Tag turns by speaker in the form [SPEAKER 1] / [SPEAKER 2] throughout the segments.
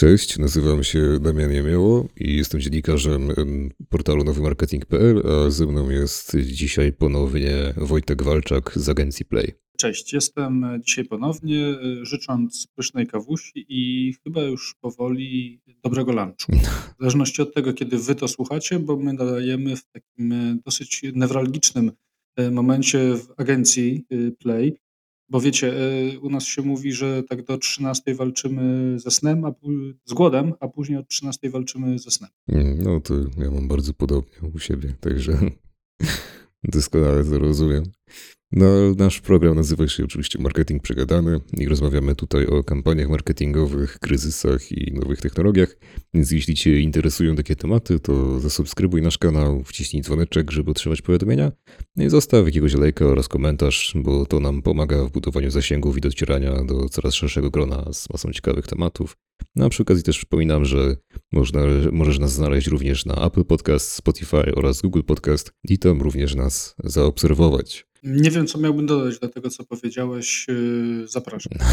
[SPEAKER 1] Cześć, nazywam się Damian Jemioło i jestem dziennikarzem em, portalu nowymarketing.pl, a ze mną jest dzisiaj ponownie Wojtek Walczak z agencji Play.
[SPEAKER 2] Cześć, jestem dzisiaj ponownie, y, życząc pysznej kawusi i chyba już powoli dobrego lunchu. W zależności od tego, kiedy wy to słuchacie, bo my nadajemy w takim y, dosyć newralgicznym y, momencie w agencji Play, bo wiecie, y, u nas się mówi, że tak do 13 walczymy ze snem, a z głodem, a później od 13 walczymy ze snem.
[SPEAKER 1] Mm, No to ja mam bardzo podobnie u siebie, także doskonale to rozumiem. No, nasz program nazywa się oczywiście Marketing Przegadany i rozmawiamy tutaj o kampaniach marketingowych, kryzysach i nowych technologiach. Więc jeśli Cię interesują takie tematy, to zasubskrybuj nasz kanał, wciśnij dzwoneczek, żeby otrzymać powiadomienia no i zostaw jakiegoś lajka oraz komentarz, bo to nam pomaga w budowaniu zasięgów i docierania do coraz szerszego grona z masą ciekawych tematów. No, a przy okazji też przypominam, że można, możesz nas znaleźć również na Apple Podcast, Spotify oraz Google Podcast i tam również nas zaobserwować.
[SPEAKER 2] Nie wiem, co miałbym dodać do tego, co powiedziałeś. y, Zapraszam.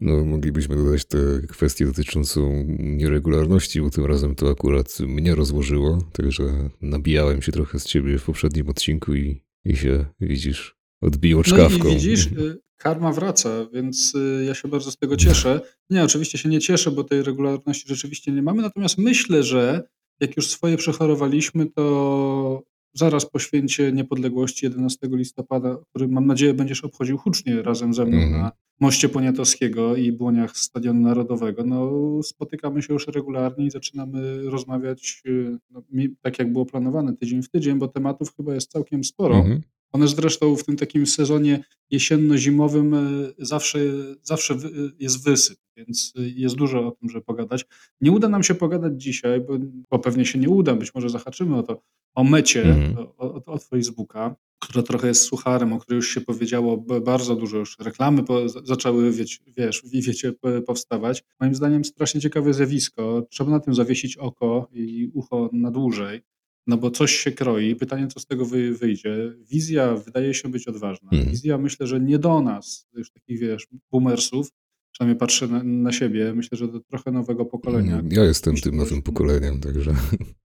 [SPEAKER 1] No, moglibyśmy dodać tę kwestię dotyczącą nieregularności, bo tym razem to akurat mnie rozłożyło, także nabijałem się trochę z ciebie w poprzednim odcinku i, i się, widzisz, odbiło czkawką.
[SPEAKER 2] No i widzisz, y, karma wraca, więc y, ja się bardzo z tego cieszę. Nie, oczywiście się nie cieszę, bo tej regularności rzeczywiście nie mamy, natomiast myślę, że jak już swoje przechorowaliśmy, to zaraz po święcie niepodległości 11 listopada, który mam nadzieję będziesz obchodził hucznie razem ze mną
[SPEAKER 1] Mhm.
[SPEAKER 2] na Moście Poniatowskiego i błoniach Stadionu Narodowego, no spotykamy się już regularnie i zaczynamy rozmawiać y, no, tak jak było planowane, tydzień w tydzień, bo tematów chyba jest całkiem sporo.
[SPEAKER 1] Mhm.
[SPEAKER 2] One zresztą w tym takim sezonie jesienno-zimowym y, zawsze, zawsze y, jest wysyp, więc y, jest dużo o tym, żeby pogadać. Nie uda nam się pogadać dzisiaj, bo, bo pewnie się nie uda, być może zahaczymy o to, o mecie o, o, od Facebooka, która trochę jest sucharem, o której już się powiedziało bardzo dużo, już reklamy po, zaczęły, wieć, wiesz, wie- wiecie, powstawać. Moim zdaniem strasznie ciekawe zjawisko. Trzeba na tym zawiesić oko i ucho na dłużej. No bo coś się kroi. Pytanie, co z tego wy, wyjdzie. Wizja wydaje się być odważna.
[SPEAKER 1] Mhm.
[SPEAKER 2] Wizja myślę, że nie do nas, już takich wiesz, boomersów, przynajmniej patrzę na, na siebie. Myślę, że do trochę nowego pokolenia.
[SPEAKER 1] Ja jestem
[SPEAKER 2] Myślę,
[SPEAKER 1] tym nowym pokoleniem, także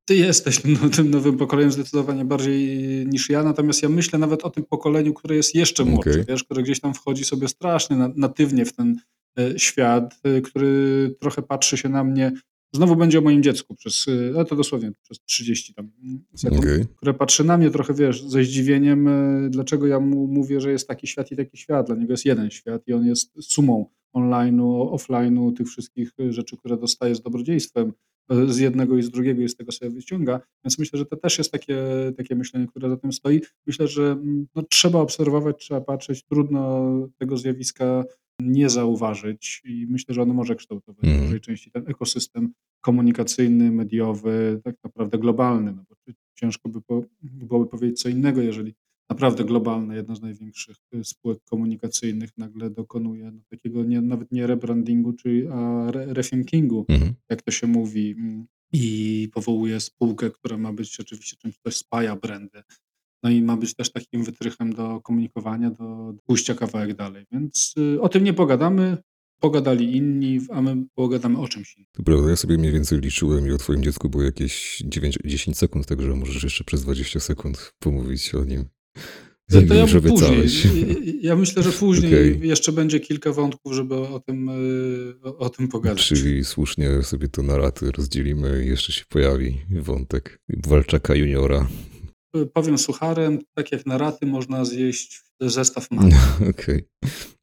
[SPEAKER 2] Ty jesteś tym, no, tym nowym pokoleniem zdecydowanie bardziej niż ja, natomiast ja myślę nawet o tym pokoleniu, które jest jeszcze młodsze,
[SPEAKER 1] Okej.
[SPEAKER 2] wiesz, które gdzieś tam wchodzi sobie strasznie na, natywnie w ten e, świat, e, który trochę patrzy się na mnie, znowu będzie o moim dziecku przez, e, no to dosłownie przez 30 tam mm, sekund,
[SPEAKER 1] okej.
[SPEAKER 2] które patrzy na mnie trochę, wiesz, ze zdziwieniem, e, dlaczego ja mu mówię, że jest taki świat i taki świat. Dla niego jest jeden świat i on jest sumą online'u, offline'u, tych wszystkich e, rzeczy, które dostaje z dobrodziejstwem e, z jednego i z drugiego i z tego sobie wyciąga. Więc myślę, że to też jest takie, takie myślenie, które za tym stoi. Myślę, że mm, no, trzeba obserwować, trzeba patrzeć. Trudno tego zjawiska nie zauważyć i myślę, że ono może kształtować w
[SPEAKER 1] Mhm.
[SPEAKER 2] dużej części ten ekosystem komunikacyjny, mediowy, tak naprawdę globalny. No bo ciężko by po, byłoby powiedzieć co innego, jeżeli naprawdę globalna, jedna z największych y, spółek komunikacyjnych nagle dokonuje no, takiego nie, nawet nie rebrandingu, czy a re, rethinkingu,
[SPEAKER 1] Mhm.
[SPEAKER 2] jak to się mówi, mm, i powołuje spółkę, która ma być oczywiście czymś, co spaja brandy. No i ma być też takim wytrychem do komunikowania, do pójścia kawałek dalej. Więc y, o tym nie pogadamy. Pogadali inni, a my pogadamy o czymś innym.
[SPEAKER 1] To prawda, ja sobie mniej więcej liczyłem i o twoim dziecku było jakieś 9-10 sekund, także możesz jeszcze przez 20 sekund pomówić o nim.
[SPEAKER 2] To, to ja
[SPEAKER 1] już
[SPEAKER 2] później.
[SPEAKER 1] obiecałeś.
[SPEAKER 2] Ja myślę, że później
[SPEAKER 1] Okej.
[SPEAKER 2] jeszcze będzie kilka wątków, żeby o tym, y, o, o tym pogadać.
[SPEAKER 1] Czyli słusznie sobie to na raty rozdzielimy i jeszcze się pojawi wątek Walczaka juniora.
[SPEAKER 2] Y, Powiem sucharem, tak jak na raty można zjeść zestaw mat.
[SPEAKER 1] Okej.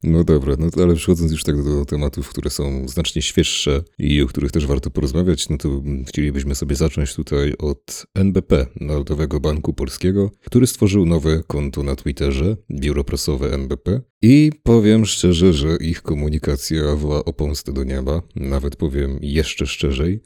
[SPEAKER 1] No dobra, no to ale przechodząc już tak do tematów, które są znacznie świeższe i o których też warto porozmawiać, no to mm, chcielibyśmy sobie zacząć tutaj od NBP, Narodowego Banku Polskiego, który stworzył nowe konto na Twitterze, biuro prasowe NBP i powiem szczerze, że ich komunikacja woła o pomstę do nieba, nawet powiem jeszcze szczerzej,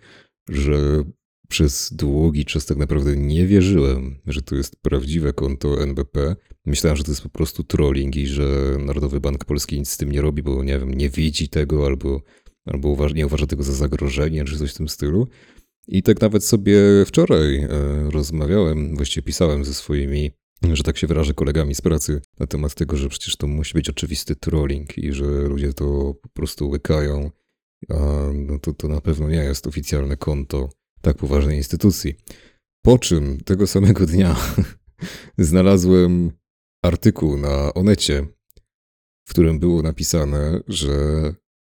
[SPEAKER 1] że przez długi czas tak naprawdę nie wierzyłem, że to jest prawdziwe konto NBP. Myślałem, że to jest po prostu trolling i że Narodowy Bank Polski nic z tym nie robi, bo nie wiem, nie widzi tego albo, albo nie uważa tego za zagrożenie czy coś w tym stylu. I tak nawet sobie wczoraj e, rozmawiałem, właściwie pisałem ze swoimi, że tak się wyrażę, kolegami z pracy na temat tego, że przecież to musi być oczywisty trolling i że ludzie to po prostu łykają a no to, to na pewno nie jest oficjalne konto tak poważnej instytucji. Po czym tego samego dnia znalazłem artykuł na Onecie, w którym było napisane, że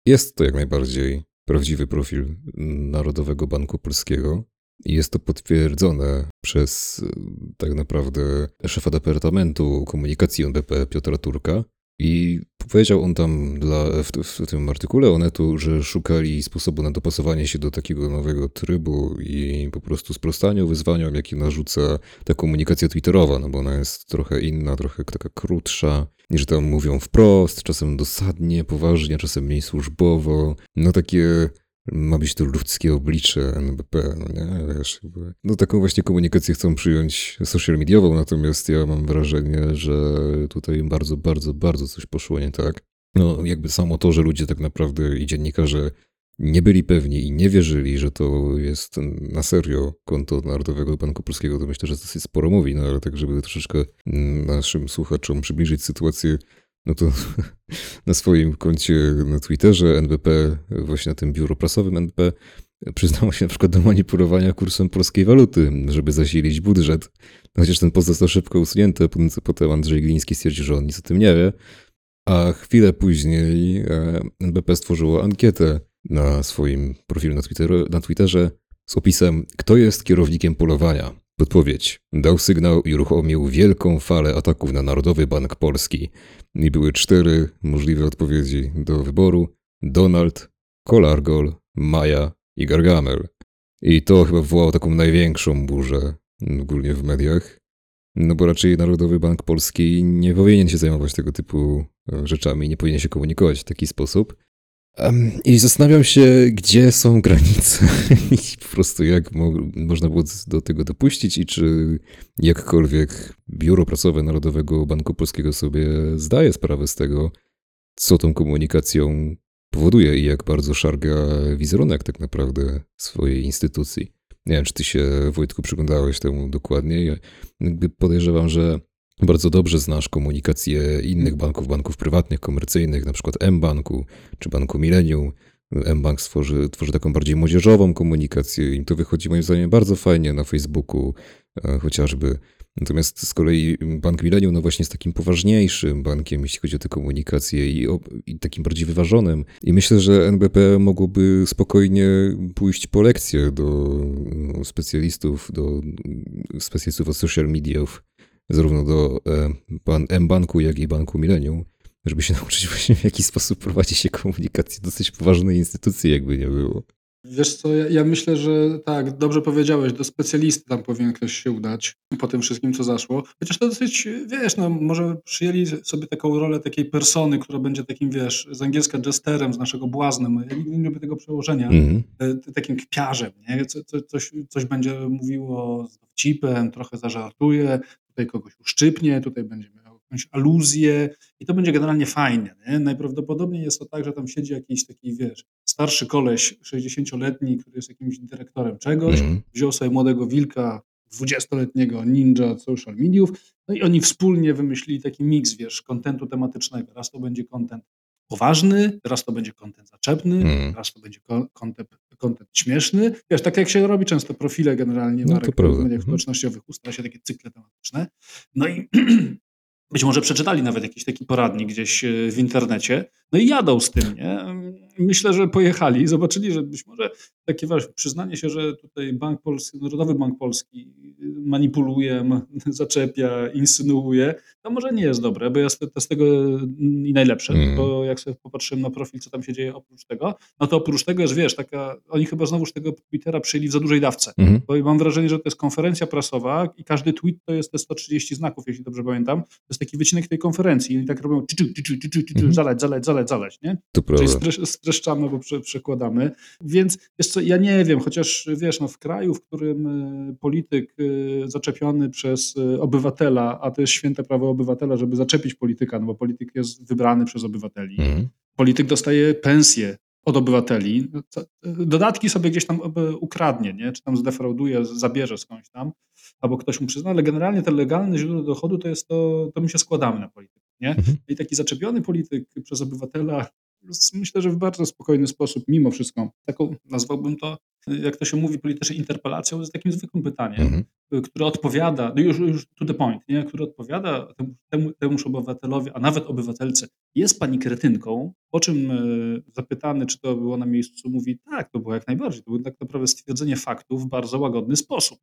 [SPEAKER 1] jest to jak najbardziej prawdziwy profil Narodowego Banku Polskiego. I jest to potwierdzone przez tak naprawdę szefa Departamentu Komunikacji NBP Piotra Turka, i powiedział on tam dla, w, w, tym artykule Onetu, że szukali sposobu na dopasowanie się do takiego nowego trybu i po prostu sprostaniu wyzwaniom, jakie narzuca ta komunikacja twitterowa, no bo ona jest trochę inna, trochę taka krótsza, niż tam mówią wprost, czasem dosadnie, poważnie, czasem mniej służbowo. No takie ma być to ludzkie oblicze NBP, no nie? Wiesz, no taką właśnie komunikację chcą przyjąć social mediową, natomiast ja mam wrażenie, że tutaj bardzo, bardzo, bardzo coś poszło nie tak. No jakby samo to, że ludzie tak naprawdę i dziennikarze nie byli pewni i nie wierzyli, że to jest na serio konto Narodowego Banku Polskiego, to myślę, że dosyć sporo mówi, no ale tak, żeby troszeczkę naszym słuchaczom przybliżyć sytuację, no to na swoim koncie na Twitterze NBP, właśnie na tym biuro prasowym NBP, przyznało się na przykład do manipulowania kursem polskiej waluty, żeby zasilić budżet. No chociaż ten post został szybko usunięty, potem Andrzej Gliński stwierdził, że on nic o tym nie wie. A chwilę później e, NBP stworzyło ankietę na swoim profilu na, na Twitterze z opisem Kto jest kierownikiem polowania? Odpowiedź. Dał sygnał i uruchomił wielką falę ataków na Narodowy Bank Polski. I były cztery możliwe odpowiedzi do wyboru. Donald, Kolargol, Maja i Gargamel. I to chyba wywołało taką największą burzę ogólnie w mediach. No bo raczej Narodowy Bank Polski nie powinien się zajmować tego typu rzeczami, nie powinien się komunikować w taki sposób. I zastanawiam się, gdzie są granice i po prostu jak mo można było do tego dopuścić i czy jakkolwiek biuro pracowe Narodowego Banku Polskiego sobie zdaje sprawę z tego, co tą komunikacją powoduje i jak bardzo szarga wizerunek tak naprawdę swojej instytucji. Nie wiem, czy ty się, Wojtku, przyglądałeś temu dokładnie. Podejrzewam, że bardzo dobrze znasz komunikację innych banków, banków prywatnych, komercyjnych, na przykład M-Banku czy Banku Millennium. M-Bank tworzy, tworzy taką bardziej młodzieżową komunikację i to wychodzi moim zdaniem bardzo fajnie na Facebooku e, chociażby. Natomiast z kolei Bank Millennium no właśnie jest takim poważniejszym bankiem, jeśli chodzi o tę komunikację i, o, i takim bardziej wyważonym. I myślę, że NBP mogłoby spokojnie pójść po lekcję do no, specjalistów, do specjalistów od social mediów, zarówno do e, M-Banku, jak i Banku Millennium, żeby się nauczyć właśnie w jaki sposób prowadzi się komunikację dosyć poważnej instytucji, jakby nie było.
[SPEAKER 2] Wiesz co, ja, ja, myślę, że tak, dobrze powiedziałeś, do specjalisty tam powinien ktoś się udać po tym wszystkim, co zaszło. Chociaż to dosyć, wiesz, no może przyjęli sobie taką rolę takiej persony, która będzie takim, wiesz, z angielska jesterem, z naszego błaznem. Ja nigdy nie lubię tego przełożenia. Mm -hmm. Takim kpiarzem, nie? Co, co, coś, coś będzie mówiło z dowcipem, trochę zażartuje, tutaj kogoś uszczypnie, tutaj będzie miał jakąś aluzję i to będzie generalnie fajne. Nie? Najprawdopodobniej jest to tak, że tam siedzi jakiś taki, wiesz, starszy koleś, 60-letni, który jest jakimś dyrektorem czegoś, mm. wziął sobie młodego wilka, 20-letniego ninja social mediów, no i oni wspólnie wymyślili taki miks, wiesz, kontentu tematycznego. Raz to będzie kontent poważny, raz to będzie kontent zaczepny, mm. raz to będzie kontent, kontent śmieszny. Wiesz, tak jak się robi często profile generalnie no, marek w mediach mhm. społecznościowych, ustala się takie cykle tematyczne. No i być może przeczytali nawet jakiś taki poradnik gdzieś e, w internecie, no i jadą z tym, nie? Myślę, że pojechali i zobaczyli, że być może takie przyznanie się, że tutaj Bank Polski, Narodowy Bank Polski manipuluje, zaczepia, insynuuje, to może nie jest dobre, bo ja z, z tego i najlepsze, mm. bo jak sobie popatrzyłem na profil, co tam się dzieje oprócz tego, no to oprócz tego jest, wiesz, taka, oni chyba znowuż tego Twittera przyjęli w za dużej dawce, mm. bo mam wrażenie, że to jest konferencja prasowa i każdy tweet to jest te 130 znaków, jeśli dobrze pamiętam, to jest taki wycinek tej konferencji i oni tak robią tyczu, tyczu, tyczu, tyczu, mm. zaleć, zaleć, zaleć, zaleć, nie?
[SPEAKER 1] To
[SPEAKER 2] Czyli streszczamy, bo prze, przekładamy, więc wiesz co, ja nie wiem, chociaż wiesz, no w kraju, w którym e, polityk e, zaczepiony przez e, obywatela, a to jest święte prawo obywatela, żeby zaczepić polityka, no bo polityk jest wybrany przez obywateli. Mm. Polityk dostaje pensję od obywateli. No dodatki sobie gdzieś tam ukradnie, nie? czy tam zdefrauduje, zabierze skądś tam, albo ktoś mu przyzna, ale generalnie te legalne źródło dochodu to jest to, to my się składamy na politykę. Nie? Mhm. I taki zaczepiony polityk przez obywatela myślę, że w bardzo spokojny sposób, mimo wszystko, taką nazwałbym to, jak to się mówi politycznie, interpelacją z takim zwykłym pytaniem,
[SPEAKER 1] Mhm.
[SPEAKER 2] które odpowiada, no już, już to the point, nie? które odpowiada temu, temu, temuż obywatelowi, a nawet obywatelce, jest pani kretynką, po czym y, zapytany, czy to było na miejscu, mówi tak, to było jak najbardziej, to było tak naprawdę stwierdzenie faktów w bardzo łagodny sposób.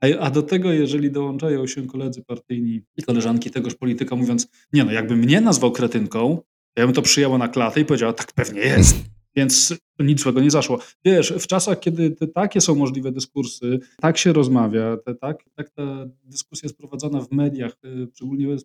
[SPEAKER 2] A, a do tego, jeżeli dołączają się koledzy partyjni i koleżanki tegoż polityka, mówiąc, nie no, jakby mnie nazwał kretynką, ja bym to przyjęła na klatę i powiedziała, tak pewnie jest. Więc nic złego nie zaszło. Wiesz, w czasach, kiedy te takie są możliwe dyskursy, tak się rozmawia, te, tak, tak ta dyskusja jest prowadzona w mediach, y, szczególnie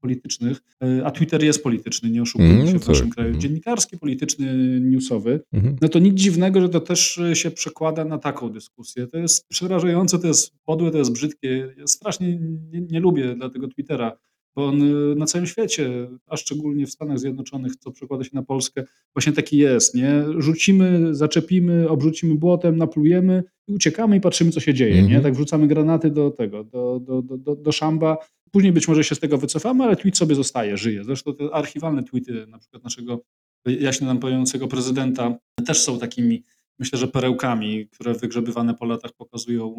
[SPEAKER 2] politycznych, y, a Twitter jest polityczny, nie oszukujmy
[SPEAKER 1] Mm,
[SPEAKER 2] się w
[SPEAKER 1] tak.
[SPEAKER 2] naszym kraju,
[SPEAKER 1] Mhm.
[SPEAKER 2] dziennikarski, polityczny, newsowy,
[SPEAKER 1] Mhm.
[SPEAKER 2] no to nic dziwnego, że to też się przekłada na taką dyskusję. To jest przerażające, to jest podłe, to jest brzydkie. Ja strasznie nie, nie lubię dla tego Twittera, bo on y, na całym świecie, a szczególnie w Stanach Zjednoczonych, co przekłada się na Polskę, właśnie taki jest, nie? Rzucimy, zaczepimy, obrzucimy błotem, naplujemy i uciekamy i patrzymy, co się dzieje, nie?
[SPEAKER 1] Mhm.
[SPEAKER 2] Tak wrzucamy granaty do tego, do, do, do, do, do szamba. Później być może się z tego wycofamy, ale tweet sobie zostaje, żyje. Zresztą te archiwalne tweety na przykład naszego jaśnie nam prezydenta też są takimi, myślę, że perełkami, które wygrzebywane po latach pokazują,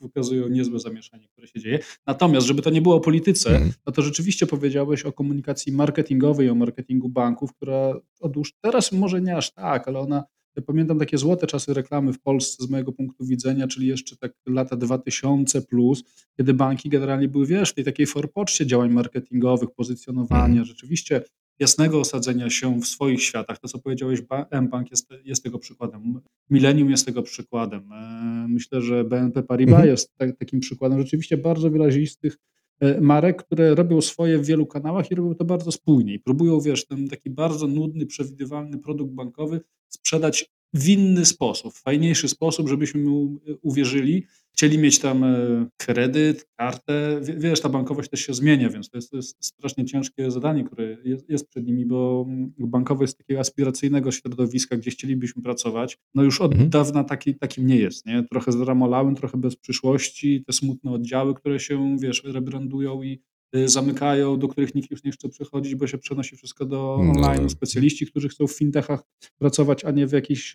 [SPEAKER 2] pokazują niezłe zamieszanie, które się dzieje. Natomiast, żeby to nie było o polityce,
[SPEAKER 1] Mhm.
[SPEAKER 2] no to rzeczywiście powiedziałeś o komunikacji marketingowej, o marketingu banków, która otóż teraz może nie aż tak, ale ona, ja pamiętam takie złote czasy reklamy w Polsce z mojego punktu widzenia, czyli jeszcze tak lata 2000 plus, kiedy banki generalnie były, wiesz, w tej takiej forpoczcie działań marketingowych, pozycjonowania,
[SPEAKER 1] Mhm.
[SPEAKER 2] rzeczywiście jasnego osadzenia się w swoich światach. To, co powiedziałeś, ba- mBank jest, jest tego przykładem. Millennium jest tego przykładem. E, Myślę, że BNP Paribas
[SPEAKER 1] Mhm.
[SPEAKER 2] jest ta, takim przykładem. Rzeczywiście bardzo wyrazistych e, marek, które robią swoje w wielu kanałach i robią to bardzo spójnie. I próbują, wiesz, ten taki bardzo nudny, przewidywalny produkt bankowy sprzedać w inny sposób, w fajniejszy sposób, żebyśmy mu e, uwierzyli. Chcieli mieć tam e, kredyt, kartę. Wie- Wiesz, ta bankowość też się zmienia, więc to jest, to jest strasznie ciężkie zadanie, które jest, jest przed nimi, bo mm, bankowość z takiego aspiracyjnego środowiska, gdzie chcielibyśmy pracować, no już od
[SPEAKER 1] Mhm.
[SPEAKER 2] dawna taki, takim nie jest. Nie? Trochę zramolałem, trochę bez przyszłości, te smutne oddziały, które się, wiesz, rebrandują i y, zamykają, do których nikt już nie chce przychodzić, bo się przenosi wszystko do
[SPEAKER 1] No.
[SPEAKER 2] online. Specjaliści, którzy chcą w fintechach pracować, a nie w jakichś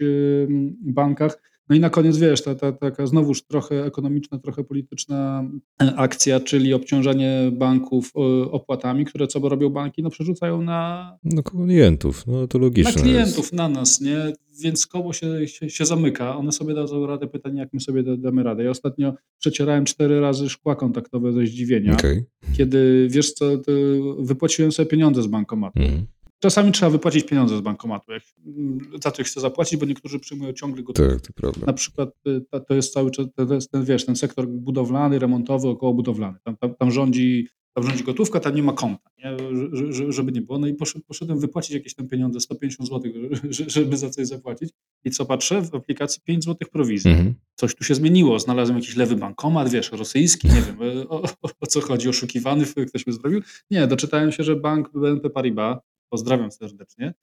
[SPEAKER 2] bankach. No i na koniec, wiesz, ta, ta taka znowuż trochę ekonomiczna, trochę polityczna e, akcja, czyli obciążanie banków y, opłatami, które co robią banki? No przerzucają na,
[SPEAKER 1] No klientów, no to logiczne
[SPEAKER 2] na klientów,
[SPEAKER 1] jest.
[SPEAKER 2] na nas, nie? Więc koło się, się, się zamyka. One sobie dadzą radę. Pytanie, jak my sobie da- damy radę. Ja ostatnio przecierałem cztery razy szkła kontaktowe ze zdziwienia,
[SPEAKER 1] Okej.
[SPEAKER 2] kiedy, wiesz co, wypłaciłem sobie pieniądze z bankomatu.
[SPEAKER 1] Mhm.
[SPEAKER 2] Czasami trzeba wypłacić pieniądze z bankomatu, jak mm, za coś chcę zapłacić, bo niektórzy przyjmują ciągle gotówkę.
[SPEAKER 1] Tak, to prawda.
[SPEAKER 2] Na przykład y, to jest cały czas, ten, wiesz, ten sektor budowlany, remontowy, okołobudowlany. Tam, tam, tam, rządzi, tam rządzi gotówka, tam nie ma konta, nie? Że- że- żeby nie było. No i poszedłem, wypłacić jakieś tam pieniądze, 150 zł, żeby za coś zapłacić. I co patrzę, w aplikacji 5 zł prowizji.
[SPEAKER 1] Mhm.
[SPEAKER 2] Coś tu się zmieniło, znalazłem jakiś lewy bankomat, wiesz, rosyjski, nie wiem o, o, o co chodzi, oszukiwany, ktoś mnie zrobił. Nie, doczytałem się, że bank BNP Paribas, pozdrawiam serdecznie,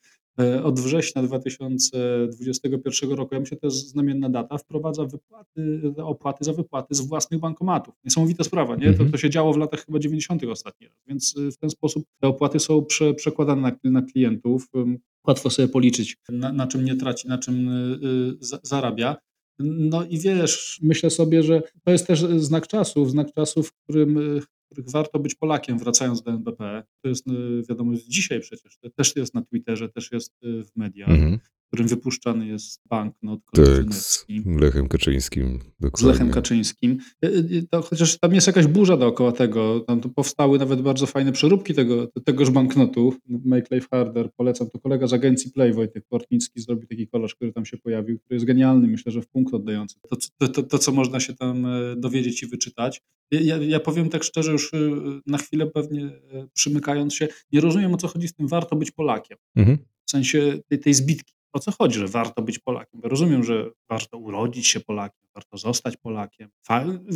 [SPEAKER 2] e, od września 2021 roku, ja myślę, to jest znamienna data, wprowadza wypłaty, opłaty za wypłaty z własnych bankomatów. Niesamowita sprawa, nie? To,
[SPEAKER 1] Mhm.
[SPEAKER 2] to się działo w latach chyba 90. ostatni raz, więc y, w ten sposób te opłaty są prze, przekładane na, na klientów. Łatwo sobie policzyć, na, na czym nie traci, na czym za- zarabia. No i wiesz, myślę sobie, że to jest też znak czasów, znak czasów, w którym, których warto być Polakiem, wracając do NBP. To jest y, wiadomo, jest dzisiaj przecież, to też jest na Twitterze, też jest y, w mediach,
[SPEAKER 1] Mhm.
[SPEAKER 2] W którym wypuszczany jest banknot
[SPEAKER 1] Tak, z. Lechem Kaczyńskim.
[SPEAKER 2] Z
[SPEAKER 1] Dokładnie.
[SPEAKER 2] Lechem Kaczyńskim. Y, y, To, chociaż tam jest jakaś burza dookoła tego. Tam to powstały nawet bardzo fajne przeróbki tego, tegoż banknotu. Make Life Harder. Polecam. To kolega z agencji Play, Wojtek Portnicki, zrobił taki kolaż, który tam się pojawił, który jest genialny. Myślę, że w punkt oddający. To, to, to, to co można się tam e, dowiedzieć i wyczytać. Ja, ja powiem tak szczerze, już y, na chwilę pewnie e, przymykając się, nie rozumiem o co chodzi z tym warto być Polakiem.
[SPEAKER 1] Mhm.
[SPEAKER 2] W sensie tej, tej zbitki. O co chodzi, że warto być Polakiem? Bo rozumiem, że warto urodzić się Polakiem, warto zostać Polakiem.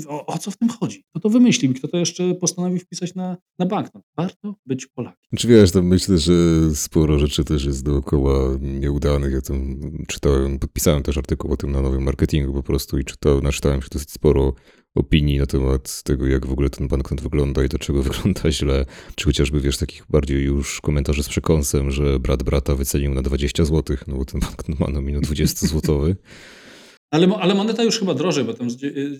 [SPEAKER 2] O, o co w tym chodzi? Kto to wymyślił? Kto to jeszcze postanowił wpisać na, na banknot? Warto być Polakiem.
[SPEAKER 1] Czy wiesz, tam myślę, że sporo rzeczy też jest dookoła nieudanych. Ja tam czytałem, podpisałem też artykuł o tym na nowym marketingu po prostu i czytałem, naczytałem się dosyć sporo opinii na temat tego, jak w ogóle ten banknot wygląda i dlaczego wygląda źle. Czy chociażby, wiesz, takich bardziej już komentarzy z przekąsem, że brat brata wycenił na 20 zł, no bo ten banknot ma nominał 20 złotowy.
[SPEAKER 2] Ale, ale moneta już chyba drożej, bo tam z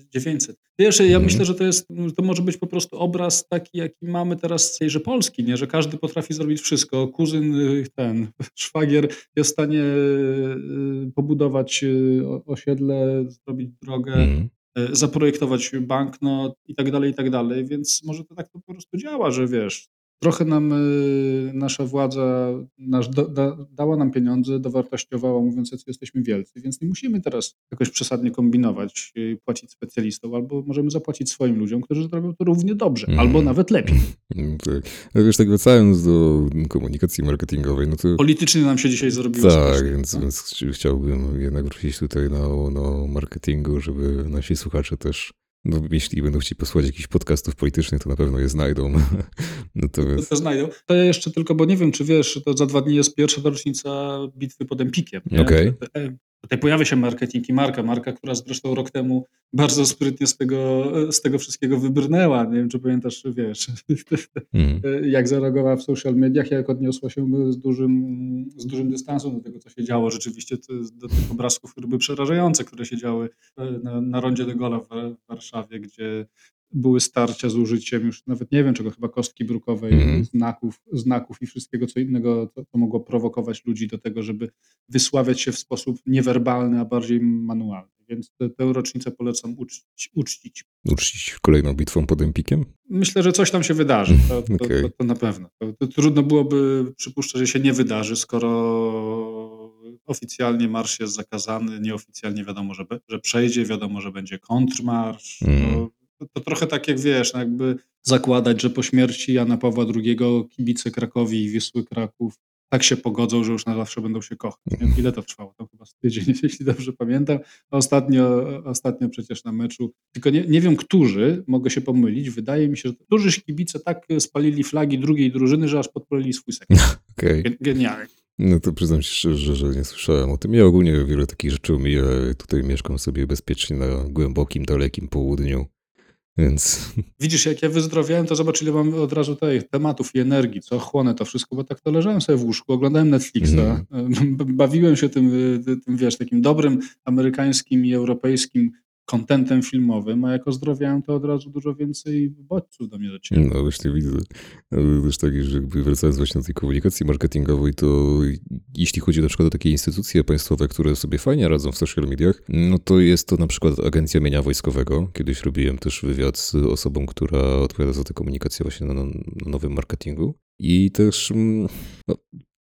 [SPEAKER 2] 900. Wiesz, ja mm. myślę, że to jest, to może być po prostu obraz taki, jaki mamy teraz z tejże Polski, nie? że każdy potrafi zrobić wszystko. Kuzyn, y, ten szwagier jest w stanie y, pobudować y, osiedle, zrobić drogę, mm. zaprojektować banknot i tak dalej, i tak dalej. Więc może to tak to po prostu działa, że wiesz, Trochę nam y, nasza władza nasz do, da, dała nam pieniądze, dowartościowała, mówiąc, że jesteśmy wielcy, więc nie musimy teraz jakoś przesadnie kombinować, y, płacić specjalistom, albo możemy zapłacić swoim ludziom, którzy zrobią to równie dobrze, mm. albo nawet lepiej.
[SPEAKER 1] Mm, tak. Ale wiesz, tak wracając do komunikacji marketingowej, no to...
[SPEAKER 2] Politycznie nam się dzisiaj zrobiło.
[SPEAKER 1] Tak, więc, tak? więc chciałbym jednak wrócić tutaj na, na marketingu, żeby nasi słuchacze też no, jeśli będą chcieli posłuchać jakichś podcastów politycznych, to na pewno je znajdą.
[SPEAKER 2] Natomiast... To, to znajdą. To ja jeszcze tylko, bo nie wiem, czy wiesz, to za dwa dni jest pierwsza rocznica bitwy pod Empikiem.
[SPEAKER 1] Okej.
[SPEAKER 2] Okay. Tutaj pojawia się marketing i marka, marka, która zresztą rok temu bardzo sprytnie z tego, z tego wszystkiego wybrnęła. Nie wiem, czy pamiętasz, wiesz, mm. jak zareagowała w social mediach, jak odniosła się z dużym, z dużym dystansem do tego, co się działo. Rzeczywiście do tych obrazków, które były przerażające, które się działy e, na, na rondzie de Gaulle w Warszawie, gdzie były starcia z użyciem już nawet nie wiem czego, chyba kostki brukowej, mm. znaków, znaków i wszystkiego co innego, to, to mogło prowokować ludzi do tego, żeby wysławiać się w sposób niewerbalny, a bardziej manualny. Więc tę, tę rocznicę polecam uczcić, uczcić.
[SPEAKER 1] Uczcić kolejną bitwą pod Empikiem?
[SPEAKER 2] Myślę, że coś tam się wydarzy. To, to, okay. to, to na pewno. trudno byłoby przypuszczać, że się nie wydarzy, skoro oficjalnie marsz jest zakazany, nieoficjalnie wiadomo, że, że przejdzie, wiadomo, że będzie kontrmarsz. Mm to trochę tak jak wiesz, no jakby zakładać, że po śmierci Jana Pawła II kibice Krakowi i Wisły Kraków tak się pogodzą, że już na zawsze będą się kochać. Nie? Ile to trwało? To chyba z tydzień, jeśli dobrze pamiętam. Ostatnio, ostatnio przecież na meczu, tylko nie, nie wiem, którzy, mogę się pomylić, wydaje mi się, że którzyś kibice tak spalili flagi drugiej drużyny, że aż podpalili swój sekret.
[SPEAKER 1] Okay.
[SPEAKER 2] Genialnie.
[SPEAKER 1] No to przyznam się szczerze, że nie słyszałem o tym. Ja ogólnie wiele takich rzeczy umiem. Tutaj mieszkam sobie bezpiecznie na głębokim, dalekim południu. Więc...
[SPEAKER 2] Widzisz, jak ja wyzdrowiałem, to zobacz, ile mam od razu tych tematów i energii, co chłonę to wszystko, bo tak to leżałem sobie w łóżku, oglądałem Netflixa, mm. bawiłem się tym, tym, wiesz, takim dobrym amerykańskim i europejskim kontentem filmowym, a jak ozdrowiałem, to od razu dużo więcej bodźców do mnie dociera.
[SPEAKER 1] No właśnie widzę. No, też tak, że wracając właśnie do tej komunikacji marketingowej, to jeśli chodzi na przykład o takie instytucje państwowe, które sobie fajnie radzą w social mediach, no to jest to na przykład Agencja Mienia Wojskowego. Kiedyś robiłem też wywiad z osobą, która odpowiada za tę komunikację właśnie na, na nowym marketingu. I też mm, no,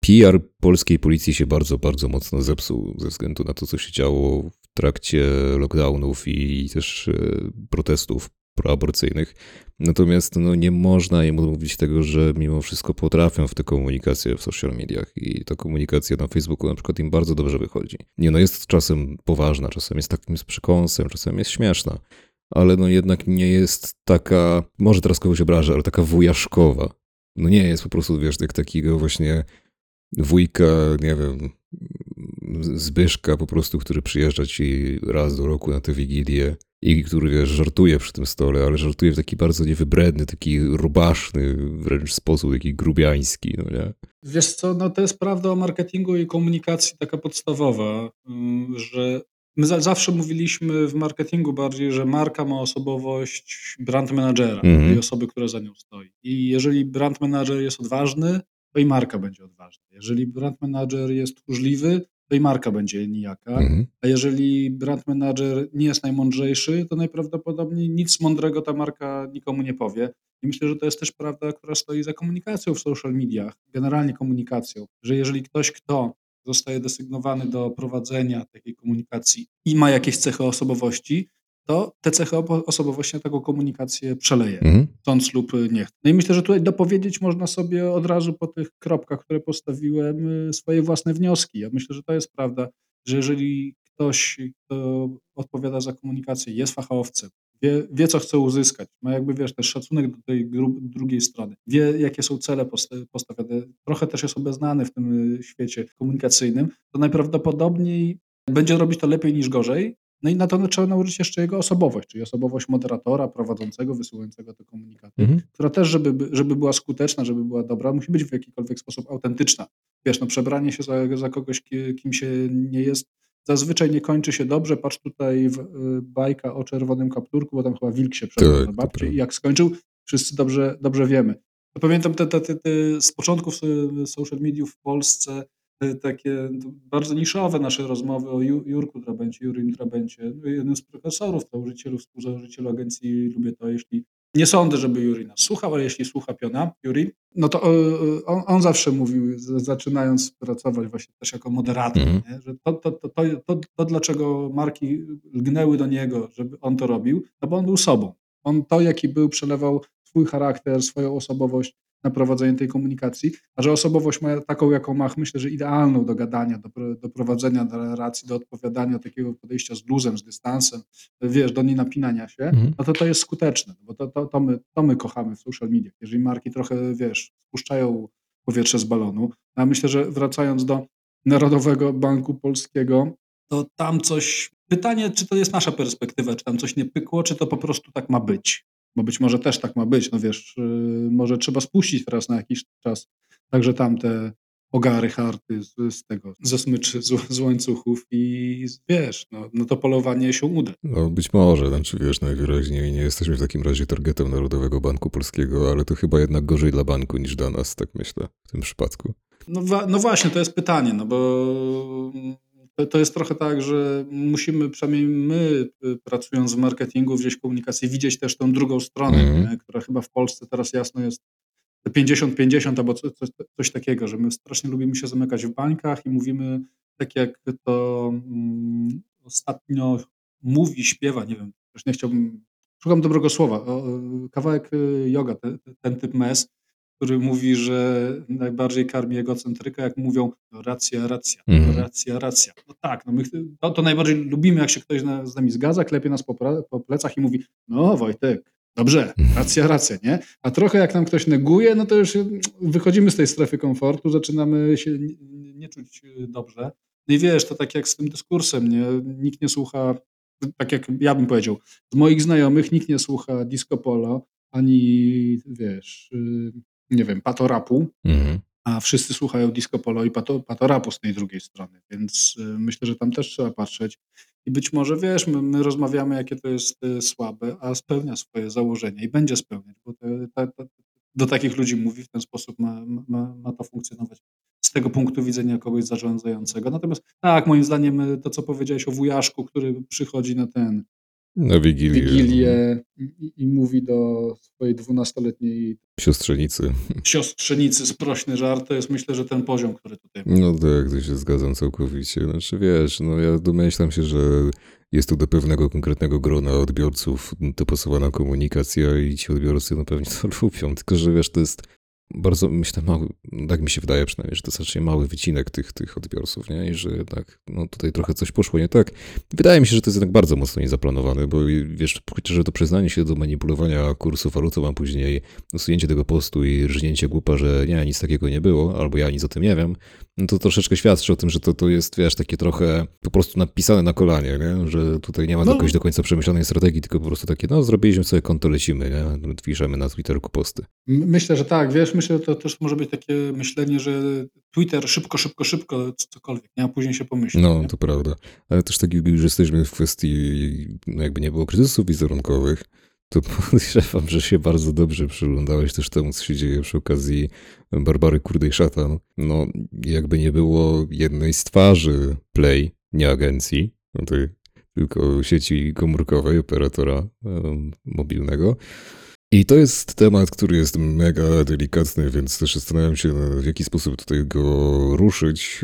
[SPEAKER 1] PR polskiej policji się bardzo, bardzo mocno zepsuł ze względu na to, co się działo trakcie lockdownów i też e, protestów proaborcyjnych. Natomiast no, nie można im mówić tego, że mimo wszystko potrafią w tę komunikację w social mediach i ta komunikacja na Facebooku na przykład im bardzo dobrze wychodzi. Nie no, jest czasem poważna, czasem jest takim z przekąsem, czasem jest śmieszna, ale no jednak nie jest taka, może teraz kogoś obrażę, ale taka wujaszkowa. No nie jest po prostu, wiesz, jak takiego właśnie wujka, nie wiem, Zbyszka po prostu, który przyjeżdża ci raz do roku na tę Wigilię i który, wiesz, żartuje przy tym stole, ale żartuje w taki bardzo niewybredny, taki rubaszny wręcz sposób, taki grubiański, no nie?
[SPEAKER 2] Wiesz co, no to jest prawda o marketingu i komunikacji taka podstawowa, mm, że my zawsze mówiliśmy w marketingu bardziej, że marka ma osobowość brand managera mhm. i osoby, która za nią stoi. I jeżeli brand manager jest odważny, to i marka będzie odważna. Jeżeli brand manager jest tchórzliwy, to i marka będzie nijaka. Mhm. A jeżeli brand manager nie jest najmądrzejszy, to najprawdopodobniej nic mądrego ta marka nikomu nie powie. I myślę, że to jest też prawda, która stoi za komunikacją w social mediach, generalnie komunikacją, że jeżeli ktoś, kto zostaje desygnowany do prowadzenia takiej komunikacji i ma jakieś cechy osobowości, to te cechy osobowości na taką komunikację przeleje, mhm. chcąc lub nie. No i myślę, że tutaj dopowiedzieć można sobie od razu po tych kropkach, które postawiłem, y, swoje własne wnioski. Ja myślę, że to jest prawda, że jeżeli ktoś, kto odpowiada za komunikację, jest fachowcem, wie, wie co chce uzyskać, ma jakby, wiesz, też szacunek do tej drugiej strony, wie, jakie są cele postawione, trochę też jest obeznany w tym y, świecie komunikacyjnym, to najprawdopodobniej będzie robić to lepiej niż gorzej, no i na to trzeba nauczyć jeszcze jego osobowość, czyli osobowość moderatora, prowadzącego, wysyłającego te komunikaty, mhm. która też, żeby, żeby była skuteczna, żeby była dobra, musi być w jakikolwiek sposób autentyczna. Wiesz, no przebranie się za, za kogoś, kim się nie jest, zazwyczaj nie kończy się dobrze. Patrz tutaj w y, bajka o czerwonym kapturku, bo tam chyba wilk się przebrał tak, na babci i jak skończył, wszyscy dobrze, dobrze wiemy. pamiętam te, te, te, te z początków social mediów w Polsce Y, takie bardzo niszowe nasze rozmowy o Jurku Drabencie, Jurim Drabencie, no, jednym z profesorów, założycielu, współzałożycielu agencji Lubię to, jeśli nie sądzę, żeby Juri nas słuchał, ale jeśli słucha Piona, Juri, no to y, on, on zawsze mówił, zaczynając pracować właśnie też jako moderator, mm. nie? że to, to, to, to, to, dlaczego marki lgnęły do niego, żeby on to robił, no bo on był sobą. On to, jaki był, przelewał swój charakter, swoją osobowość na prowadzenie tej komunikacji, a że osobowość ma taką, jaką ma, myślę, że idealną do gadania, do, do prowadzenia do relacji, do odpowiadania, takiego podejścia z luzem, z dystansem, wiesz, do nienapinania się, mhm. no to to jest skuteczne, bo to, to, to, my, to my kochamy w social media. Jeżeli marki trochę, wiesz, spuszczają powietrze z balonu, a myślę, że wracając do Narodowego Banku Polskiego, to tam coś, pytanie, czy to jest nasza perspektywa, czy tam coś nie pykło, czy to po prostu tak ma być bo być może też tak ma być, no wiesz, y, może trzeba spuścić teraz na jakiś czas także tamte ogary harty z, z tego, ze smyczy, z, z łańcuchów i wiesz, no, no to polowanie się uda.
[SPEAKER 1] No być może, znaczy wiesz, najwyraźniej nie jesteśmy w takim razie targetem Narodowego Banku Polskiego, ale to chyba jednak gorzej dla banku niż dla nas, tak myślę, w tym przypadku.
[SPEAKER 2] No, no właśnie, to jest pytanie, no bo to, to jest trochę tak, że musimy, przynajmniej my y, pracując w marketingu, gdzieś komunikacji, widzieć też tą drugą stronę, mm. która chyba w Polsce teraz jasno jest 50-50 albo coś, coś, coś, takiego, że my strasznie lubimy się zamykać w bańkach i mówimy tak jak to um, ostatnio mówi, śpiewa, nie wiem, też nie chciałbym, szukam dobrego słowa, o, kawałek y, yoga, te, ten typ mes, który mówi, że najbardziej karmi egocentryka, jak mówią no, racja, racja, mm. racja, racja. No tak, no my to, to najbardziej lubimy, jak się ktoś na, z nami zgadza, klepie nas po, po plecach i mówi, no Wojtek, dobrze, mhm. racja, racja, nie? A trochę jak nam ktoś neguje, no to już wychodzimy z tej strefy komfortu, zaczynamy się nie, czuć dobrze. No i wiesz, to tak jak z tym dyskursem, nie? Nikt nie słucha, tak jak ja bym powiedział, z moich znajomych nikt nie słucha disco polo, ani wiesz, y, nie wiem, patorapu, mhm. a wszyscy słuchają disco polo i pato, patorapu z tej drugiej strony, więc y, myślę, że tam też trzeba patrzeć i być może, wiesz, my, my rozmawiamy, jakie to jest y, słabe, a spełnia swoje założenia i będzie spełniać, bo do takich ludzi mówi, w ten sposób ma, ma, ma to funkcjonować z tego punktu widzenia kogoś zarządzającego. Natomiast tak, moim zdaniem y, to, co powiedziałeś o wujaszku, który przychodzi na ten
[SPEAKER 1] na Wigilię.
[SPEAKER 2] Wigilię i, i mówi do swojej dwunastoletniej
[SPEAKER 1] siostrzenicy.
[SPEAKER 2] Siostrzenicy, sprośny żart, to jest myślę, że ten poziom, który tutaj
[SPEAKER 1] No tak, to się zgadzam całkowicie. Znaczy wiesz, no ja domyślam się, że jest tu do pewnego konkretnego grona odbiorców dopasowana komunikacja i ci odbiorcy no pewnie to lubią, tylko że wiesz, to jest bardzo, myślę, mały, tak mi się wydaje przynajmniej, że to znacznie mały wycinek tych, tych odbiorców, nie? I że jednak, no tutaj trochę coś poszło nie tak. Wydaje mi się, że to jest jednak bardzo mocno niezaplanowane, bo wiesz, że to przyznanie się do manipulowania kursu walutą, a później usunięcie tego postu i rżnięcie głupa, że nie, nic takiego nie było, albo ja nic o tym nie wiem, no to troszeczkę świadczy o tym, że to, to jest, wiesz, takie trochę po prostu napisane na kolanie, nie? Że tutaj nie ma no. jakoś do końca przemyślanej strategii, tylko po prostu takie, no zrobiliśmy sobie konto, lecimy, nie? Piszemy na Twitterku posty.
[SPEAKER 2] Myślę, że tak, wiesz, myślę, że to też może być takie myślenie, że Twitter szybko, szybko, szybko, cokolwiek, nie? a później się pomyśli.
[SPEAKER 1] No, nie? to prawda. Ale też tak już jesteśmy w kwestii, jakby nie było kryzysów wizerunkowych, to podejrzewam, że się bardzo dobrze przyglądałeś też temu, co się dzieje przy okazji Barbary Kurdej Szatan. No, jakby nie było jednej z twarzy Play, nie agencji, no to tylko sieci komórkowej, operatora um, mobilnego, i to jest temat, który jest mega delikatny, więc też zastanawiam się, w jaki sposób tutaj go ruszyć,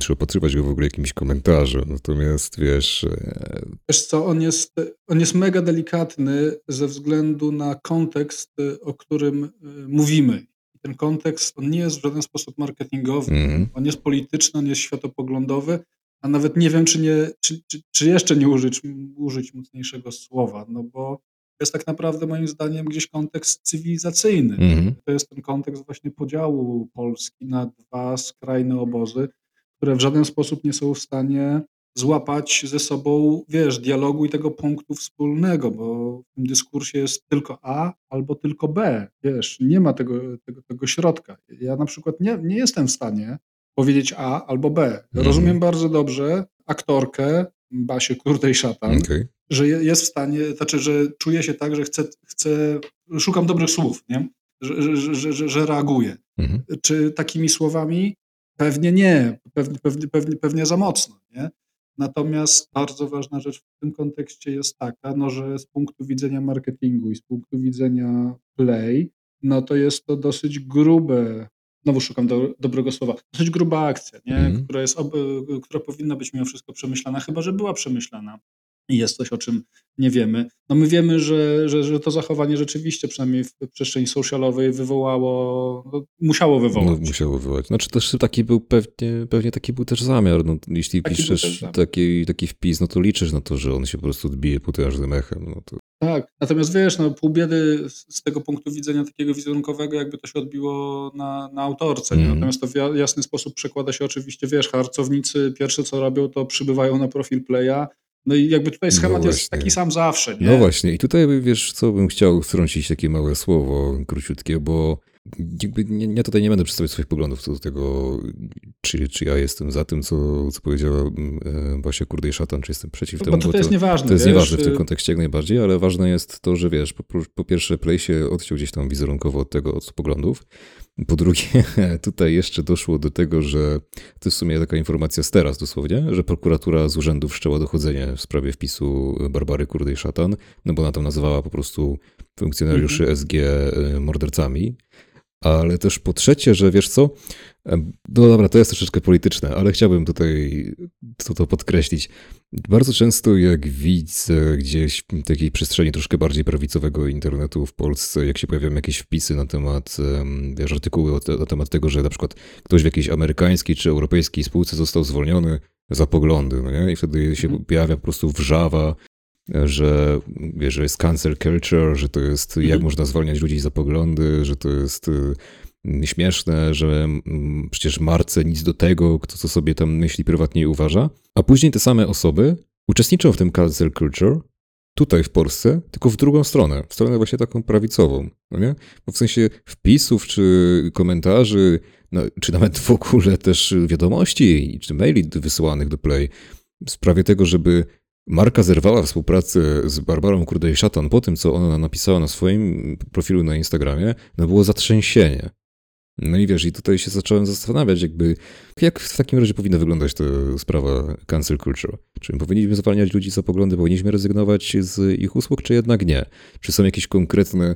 [SPEAKER 1] czy opatrywać go w ogóle jakimś komentarzem. Natomiast wiesz. E,
[SPEAKER 2] wiesz co, on jest, on jest mega delikatny ze względu na kontekst, o którym e, mówimy. Ten kontekst on nie jest w żaden sposób marketingowy, mm. on jest polityczny, on jest światopoglądowy, a nawet nie wiem, czy nie czy czy czy jeszcze nie użyć użyć mocniejszego słowa, no bo jest tak naprawdę moim zdaniem gdzieś kontekst cywilizacyjny.
[SPEAKER 1] Mhm.
[SPEAKER 2] To jest ten kontekst właśnie podziału Polski na 2 skrajne obozy, które w żaden sposób nie są w stanie złapać ze sobą, wiesz, dialogu i tego punktu wspólnego, bo w tym dyskursie jest tylko A albo tylko B, wiesz, nie ma tego tego tego środka. Ja na przykład nie nie jestem w stanie powiedzieć A albo B.
[SPEAKER 1] Mhm.
[SPEAKER 2] Rozumiem bardzo dobrze aktorkę Basię Kurdej-Szatan,
[SPEAKER 1] Okej.
[SPEAKER 2] Że je jest w stanie znaczy, że czuje się tak, że chce chce szukam dobrych słów, nie? Że że że że reaguje.
[SPEAKER 1] Mhm.
[SPEAKER 2] Czy takimi słowami? Pewnie nie. Pewnie pewnie pewnie pewnie za mocno, nie? Natomiast bardzo ważna rzecz w tym kontekście jest taka, no, że z punktu widzenia marketingu i z punktu widzenia play, no to jest to dosyć grube znowu szukam do dobrego słowa, dosyć gruba akcja, nie?
[SPEAKER 1] Mhm.
[SPEAKER 2] Która jest ob która powinna być mimo wszystko przemyślana, chyba że była przemyślana jest coś, o czym nie wiemy. No my wiemy, że że że to zachowanie rzeczywiście, przynajmniej w przestrzeni socialowej wywołało no, musiało
[SPEAKER 1] No,
[SPEAKER 2] wywołać.
[SPEAKER 1] musiało wywołać. Znaczy też taki był pewnie, pewnie taki był też zamiar. No, jeśli
[SPEAKER 2] Taki
[SPEAKER 1] piszesz taki, taki wpis, no to liczysz na to, że on się po prostu odbije potężnym echem. No to...
[SPEAKER 2] Tak, natomiast wiesz, no pół biedy z tego punktu widzenia takiego wizerunkowego, jakby to się odbiło na na autorce?
[SPEAKER 1] Mhm.
[SPEAKER 2] Natomiast to w ja jasny sposób przekłada się oczywiście, wiesz, harcownicy pierwsze co robią, to przybywają na profil Playa, no i jakby tutaj
[SPEAKER 1] No
[SPEAKER 2] schemat jest
[SPEAKER 1] właśnie.
[SPEAKER 2] taki sam zawsze, nie?
[SPEAKER 1] No właśnie, i tutaj wiesz, co bym chciał wtrącić takie małe słowo, króciutkie, bo jakby nie, ja tutaj nie będę przedstawiać swoich poglądów co do tego, czy, czy ja jestem za tym, co, co powiedziała mm, e, Basia Kurdej Szatan, czy jestem przeciw
[SPEAKER 2] Bo
[SPEAKER 1] temu.
[SPEAKER 2] to, to jest nieważne,
[SPEAKER 1] To jest
[SPEAKER 2] wiesz,
[SPEAKER 1] nieważne w tym
[SPEAKER 2] y,
[SPEAKER 1] kontekście jak najbardziej, ale ważne jest to, że wiesz, po, po pierwsze Play się odciął gdzieś tam wizerunkowo od tego, od poglądów. Po drugie, tutaj jeszcze doszło do tego, że to jest w sumie taka informacja z teraz dosłownie, że prokuratura z urzędu wszczęła dochodzenie w sprawie wpisu Barbary Kurdej Szatan, no bo ona tam nazywała po prostu funkcjonariuszy
[SPEAKER 2] Mhm.
[SPEAKER 1] SG y, mordercami. Ale też po trzecie, że wiesz co, em, no dobra, to jest troszeczkę polityczne, ale chciałbym tutaj to, to podkreślić. Bardzo często jak widzę gdzieś w takiej przestrzeni troszkę bardziej prawicowego internetu w Polsce, jak się pojawiają jakieś wpisy na temat, em, wiesz, artykuły na temat tego, że na przykład ktoś w jakiejś amerykańskiej czy europejskiej spółce został zwolniony za poglądy, no nie? I wtedy się
[SPEAKER 2] Mhm.
[SPEAKER 1] pojawia po prostu wrzawa, że, wiesz, że jest cancel culture, że to jest, jak
[SPEAKER 2] Mhm.
[SPEAKER 1] można zwalniać ludzi za poglądy, że to jest y, śmieszne, że mm, przecież Marce nic do tego, kto co sobie tam myśli prywatnie i uważa. A później te same osoby uczestniczą w tym cancel culture tutaj w Polsce, tylko w drugą stronę, w stronę właśnie taką prawicową, no nie? Bo w sensie wpisów czy komentarzy, no, czy nawet w ogóle też wiadomości czy maili wysyłanych do Play w sprawie tego, żeby Marka zerwała współpracę z Barbarą Kurdej-Szatan po tym, co ona napisała na swoim profilu na Instagramie, no było zatrzęsienie. No i wiesz, i tutaj się zacząłem zastanawiać, jakby, jak w takim razie powinna wyglądać ta sprawa cancel culture. Czy powinniśmy zwalniać ludzi za poglądy, powinniśmy rezygnować z ich usług, czy jednak nie? Czy są jakieś konkretne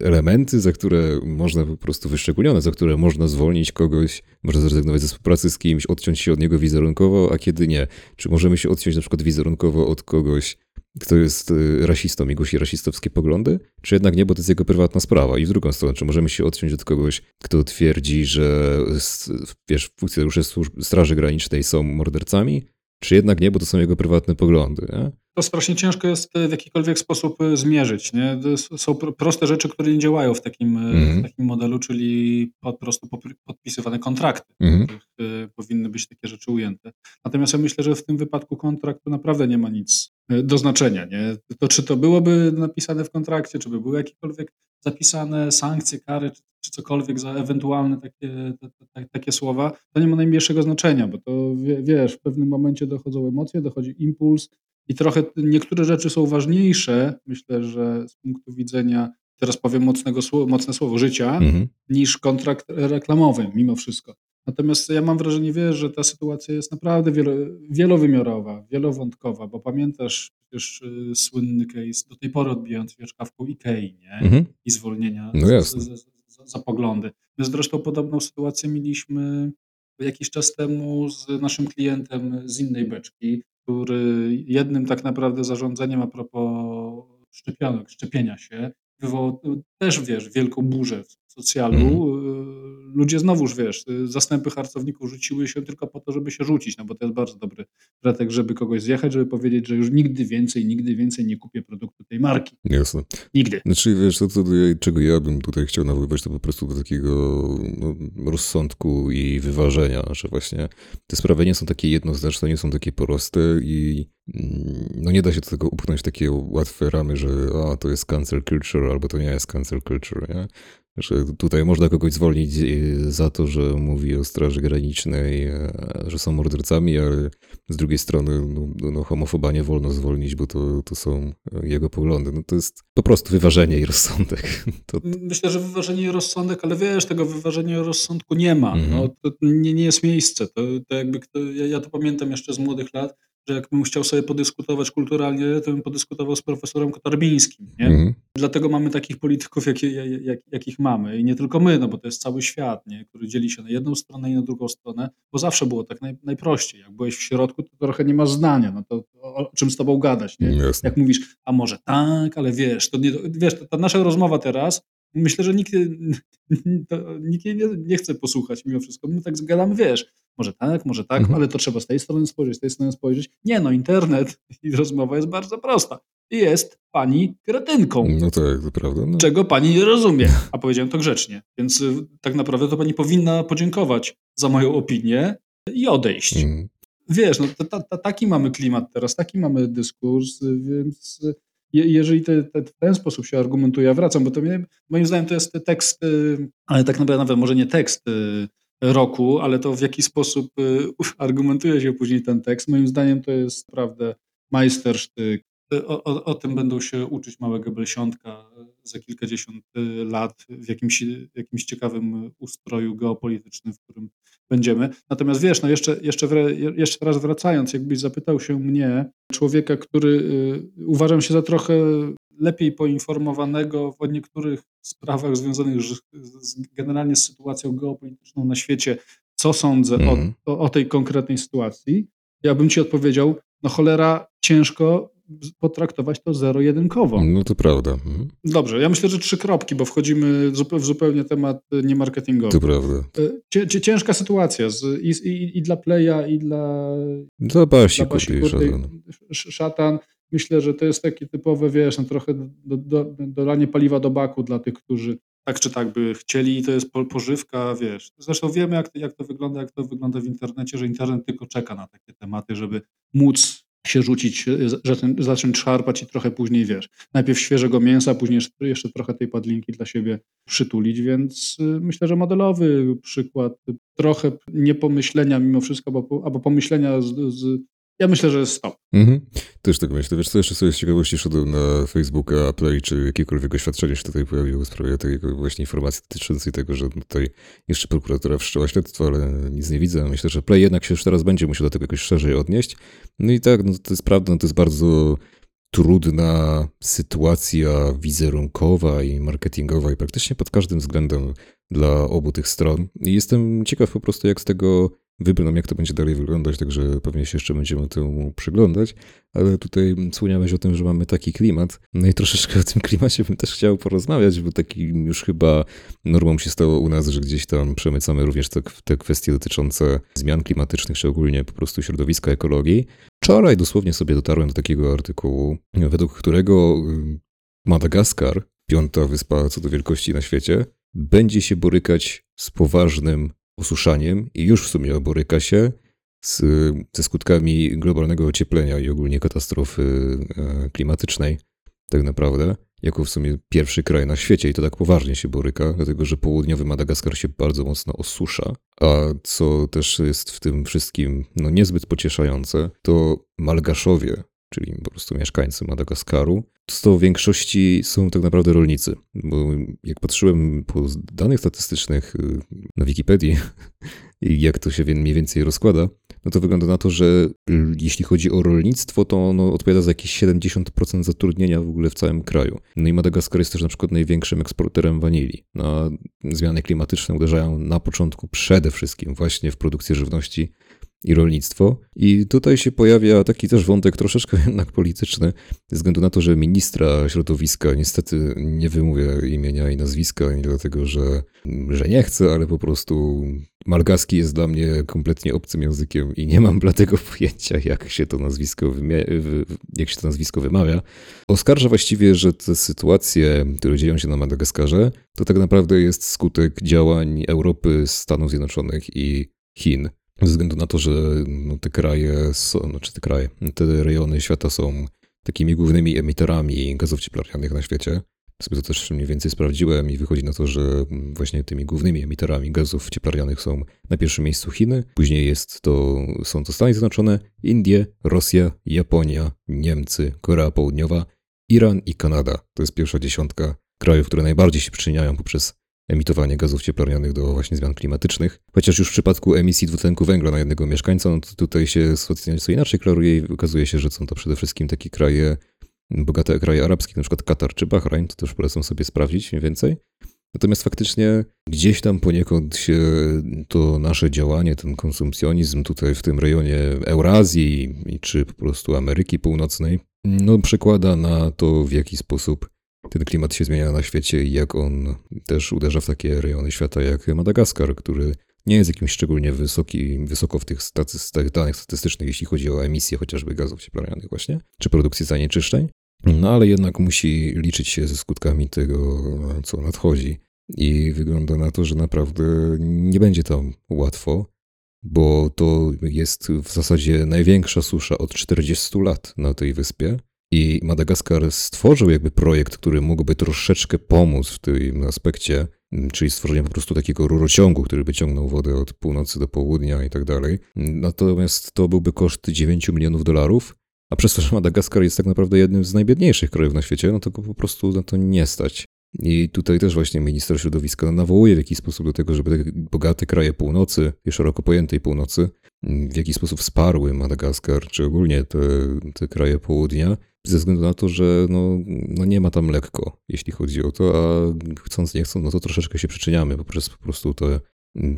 [SPEAKER 1] elementy, za które można po prostu wyszczególnione, za które można zwolnić kogoś, można zrezygnować ze współpracy z kimś, odciąć się od niego wizerunkowo, a kiedy nie? Czy możemy się odciąć na przykład wizerunkowo od kogoś, kto jest y, rasistą i głosi rasistowskie poglądy? Czy jednak nie, bo to jest jego prywatna sprawa? I w drugą stronę, czy możemy się odciąć od kogoś, kto twierdzi, że wiesz, funkcjonariusze Straży Granicznej są mordercami? Czy jednak nie, bo to są jego prywatne poglądy? Nie?
[SPEAKER 2] To strasznie ciężko jest y, w jakikolwiek sposób y, zmierzyć, nie? To są pro proste rzeczy, które nie działają w takim,
[SPEAKER 1] Mhm.
[SPEAKER 2] w takim modelu, czyli po prostu podpisywane kontrakty, w
[SPEAKER 1] Mhm.
[SPEAKER 2] których, powinny być takie rzeczy ujęte. Natomiast ja myślę, że w tym wypadku kontraktu naprawdę nie ma nic, do znaczenia, nie? To czy to byłoby napisane w kontrakcie, czy by były jakiekolwiek zapisane sankcje, kary, czy czy cokolwiek za ewentualne takie ta ta takie słowa, to nie ma najmniejszego znaczenia, bo to wie wiesz, w pewnym momencie dochodzą emocje, dochodzi impuls i trochę niektóre rzeczy są ważniejsze, myślę, że z punktu widzenia, teraz powiem mocnego mocne słowo, życia,
[SPEAKER 1] Mhm.
[SPEAKER 2] niż kontrakt reklamowy mimo wszystko. Natomiast ja mam wrażenie, wiesz, że ta sytuacja jest naprawdę wielo wielowymiarowa, wielowątkowa, bo pamiętasz przecież, y, słynny case do tej pory odbijający wieczkawką Ikei, nie?
[SPEAKER 1] Mhm.
[SPEAKER 2] I zwolnienia
[SPEAKER 1] No
[SPEAKER 2] z
[SPEAKER 1] jasne.
[SPEAKER 2] z z za za poglądy. My zresztą podobną sytuację mieliśmy jakiś czas temu z naszym klientem z innej beczki, który jednym tak naprawdę zarządzeniem a propos szczepionek, szczepienia się, wywołał, y, też wiesz, wielką burzę w socjalu, y, ludzie znowuż, wiesz, y, zastępy harcowników rzuciły się tylko po to, żeby się rzucić, no bo to jest bardzo dobry pretekst, żeby kogoś zjechać, żeby powiedzieć, że już nigdy więcej, nigdy więcej nie kupię produktu tej marki.
[SPEAKER 1] Jasne.
[SPEAKER 2] Nigdy.
[SPEAKER 1] Znaczy, wiesz, to, to, czego ja bym tutaj chciał nawoływać, to po prostu do takiego no, rozsądku i wyważenia, że właśnie te sprawy nie są takie jednoznaczne, nie są takie proste i mm, no nie da się do tego upchnąć takie łatwe ramy, że a, to jest cancel culture, albo to nie jest cancel culture, nie? Że tutaj można kogoś zwolnić e, za to, że mówi o Straży Granicznej, e, że są mordercami, ale z drugiej strony no, no, homofoba nie wolno zwolnić, bo to, to są jego poglądy. No to jest po prostu wyważenie i rozsądek. To,
[SPEAKER 2] Myślę, że wyważenie i rozsądek, ale wiesz, tego wyważenia i rozsądku nie ma.
[SPEAKER 1] Mhm.
[SPEAKER 2] No, to nie, nie jest miejsce. To, to jakby kto, ja, ja to pamiętam jeszcze z młodych lat, że jakbym chciał sobie podyskutować kulturalnie, to bym podyskutował z profesorem Kotarbińskim. Nie?
[SPEAKER 1] Mhm.
[SPEAKER 2] Dlatego mamy takich polityków, jak, jak, jakich mamy. I nie tylko my, no bo to jest cały świat, nie? który dzieli się na jedną stronę i na drugą stronę, bo zawsze było tak naj, najprościej. Jak byłeś w środku, to trochę nie masz zdania. No to o, czym z tobą gadać? Nie?
[SPEAKER 1] Jasne.
[SPEAKER 2] Jak mówisz, a może tak, ale wiesz, to nie, wiesz, ta nasza rozmowa teraz, myślę, że nikt, nikt jej nie, nie chce posłuchać mimo wszystko. My tak zgadamy, wiesz, może tak, może tak,
[SPEAKER 1] Mhm.
[SPEAKER 2] ale to trzeba z tej strony spojrzeć, z tej strony spojrzeć. Nie no, internet i rozmowa jest bardzo prosta. I Jest pani kretynką,
[SPEAKER 1] No tak, to prawda. No.
[SPEAKER 2] czego pani nie rozumie. A powiedziałem to grzecznie. Więc y, tak naprawdę to pani powinna podziękować za moją opinię i odejść.
[SPEAKER 1] Mhm.
[SPEAKER 2] Wiesz, no to, taki mamy klimat teraz, taki mamy dyskurs, y, więc y, je, jeżeli te, te, w ten sposób się argumentuje, ja wracam, bo to mnie, moim zdaniem to jest tekst, ale tak naprawdę nawet może nie tekst y, roku, ale to w jaki sposób y, argumentuje się później ten tekst, moim zdaniem to jest naprawdę majstersztyk. Y, O, o, o tym będą się uczyć małe Gebelsiątka za kilkadziesiąt y, lat w jakimś, jakimś ciekawym ustroju geopolitycznym, w którym będziemy. Natomiast wiesz, no jeszcze, jeszcze, jeszcze raz wracając, jakbyś zapytał się mnie, człowieka, który y, uważam się za trochę lepiej poinformowanego w niektórych sprawach związanych z, z, generalnie z sytuacją geopolityczną na świecie, co sądzę
[SPEAKER 1] Mhm.
[SPEAKER 2] o, o, o tej konkretnej sytuacji, ja bym ci odpowiedział, no cholera, ciężko potraktować to zero-jedynkowo.
[SPEAKER 1] No to prawda. Mhm.
[SPEAKER 2] Dobrze, ja myślę, że trzy kropki, bo wchodzimy w zupełnie temat y, niemarketingowy.
[SPEAKER 1] To prawda.
[SPEAKER 2] Y, Cie, ciężka sytuacja z, i, i, i dla Playa, i dla,
[SPEAKER 1] Dla Basi
[SPEAKER 2] dla Basi
[SPEAKER 1] Kutej
[SPEAKER 2] Kurtej.
[SPEAKER 1] żaden.
[SPEAKER 2] Sz- Szatan. Myślę, że to jest takie typowe, wiesz, no trochę do, do, dolanie paliwa do baku dla tych, którzy tak czy tak by chcieli i to jest po, pożywka, wiesz. Zresztą wiemy, jak, jak to wygląda, jak to wygląda w internecie, że internet tylko czeka na takie tematy, żeby móc się rzucić, y, zacząć, zacząć szarpać i trochę później, wiesz, najpierw świeżego mięsa, później jeszcze- trochę tej padlinki dla siebie przytulić, więc y, myślę, że modelowy przykład, trochę niepomyślenia mimo wszystko, albo, albo pomyślenia z, z ja myślę, że stop.
[SPEAKER 1] Mhm. Też tak myślę. Wiesz co, jeszcze sobie z ciekawości szedłem na Facebooka, Play, czy jakiekolwiek oświadczenie się tutaj pojawiło w sprawie tej właśnie informacji dotyczącej tego, że tutaj jeszcze prokuratura wszczęła śledztwo, ale nic nie widzę. Myślę, że Play jednak się już teraz będzie musiał do tego jakoś szerzej odnieść. No i tak, no to jest prawda, no to jest bardzo trudna sytuacja wizerunkowa i marketingowa i praktycznie pod każdym względem dla obu tych stron. I jestem ciekaw po prostu, jak z tego wybrną, jak to będzie dalej wyglądać, także pewnie się jeszcze będziemy temu przyglądać, ale tutaj wspomniałeś o tym, że mamy taki klimat, no i troszeczkę o tym klimacie bym też chciał porozmawiać, bo takim już chyba normą się stało u nas, że gdzieś tam przemycamy również te, te kwestie dotyczące zmian klimatycznych, czy ogólnie po prostu środowiska, ekologii. Wczoraj dosłownie sobie dotarłem do takiego artykułu, według którego y, Madagaskar, piąta wyspa co do wielkości na świecie, będzie się borykać z poważnym osuszaniem i już w sumie boryka się z, ze skutkami globalnego ocieplenia i ogólnie katastrofy e, klimatycznej, tak naprawdę, jako w sumie pierwszy kraj na świecie. I to tak poważnie się boryka, dlatego że południowy Madagaskar się bardzo mocno osusza, a co też jest w tym wszystkim no, niezbyt pocieszające, to Malgaszowie, czyli po prostu mieszkańcy Madagaskaru, to w większości są tak naprawdę rolnicy. Bo jak patrzyłem po danych statystycznych y, na Wikipedii i jak to się mniej więcej rozkłada, no to wygląda na to, że jeśli chodzi o rolnictwo, to ono odpowiada za jakieś 70% zatrudnienia w ogóle w całym kraju. No i Madagaskar jest też na przykład największym eksporterem wanilii. No, zmiany klimatyczne uderzają na początku przede wszystkim właśnie w produkcję żywności i rolnictwo. I tutaj się pojawia taki też wątek troszeczkę jednak polityczny, ze względu na to, że ministra środowiska, niestety nie wymówię imienia i nazwiska, nie dlatego, że, że nie chcę, ale po prostu malgaski jest dla mnie kompletnie obcym językiem i nie mam dlatego pojęcia, jak się to nazwisko, jak się to nazwisko wymawia. Oskarża właściwie, że te sytuacje, które dzieją się na Madagaskarze, to tak naprawdę jest skutek działań Europy, Stanów Zjednoczonych i Chin. Ze względu na to, że no, te kraje, są, znaczy te kraje, te rejony świata są takimi głównymi emiterami gazów cieplarnianych na świecie. Sobie to też mniej więcej sprawdziłem i wychodzi na to, że właśnie tymi głównymi emiterami gazów cieplarnianych są na pierwszym miejscu Chiny, później jest to, są to Stany Zjednoczone, Indie, Rosja, Japonia, Niemcy, Korea Południowa, Iran i Kanada. To jest pierwsza dziesiątka krajów, które najbardziej się przyczyniają poprzez emitowanie gazów cieplarnianych do właśnie zmian klimatycznych. Chociaż już w przypadku emisji dwutlenku węgla na jednego mieszkańca, no tutaj się sytuacja nieco inaczej klaruje i okazuje się, że są to przede wszystkim takie kraje, bogate kraje arabskie, przykład Katar czy Bahrajn, to też polecam sobie sprawdzić mniej więcej. Natomiast faktycznie gdzieś tam poniekąd się to nasze działanie, ten konsumpcjonizm tutaj w tym rejonie Eurazji czy po prostu Ameryki Północnej, no przekłada na to, w jaki sposób ten klimat się zmienia na świecie i jak on też uderza w takie rejony świata jak Madagaskar, który nie jest jakimś szczególnie wysoki, wysoko w tych staty, danych statystycznych, jeśli chodzi o emisję chociażby gazów cieplarnianych właśnie, czy produkcję zanieczyszczeń, no ale jednak musi liczyć się ze skutkami tego, co nadchodzi. I wygląda na to, że naprawdę nie będzie tam łatwo, bo to jest w zasadzie największa susza od 40 lat na tej wyspie. I Madagaskar stworzył jakby projekt, który mógłby troszeczkę pomóc w tym aspekcie, czyli stworzenie po prostu takiego rurociągu, który by ciągnął wodę od północy do południa i tak dalej. Natomiast to byłby koszt 9 milionów dolarów, a przez to, że Madagaskar jest tak naprawdę jednym z najbiedniejszych krajów na świecie, no to go po prostu na to nie stać. I tutaj też właśnie minister środowiska nawołuje w jakiś sposób do tego, żeby te bogate kraje północy, szeroko pojętej północy, w jakiś sposób wsparły Madagaskar, czy ogólnie te, te kraje południa, ze względu na to, że no, no nie ma tam lekko, jeśli chodzi o to, a chcąc nie chcąc, no to troszeczkę się przyczyniamy poprzez po prostu te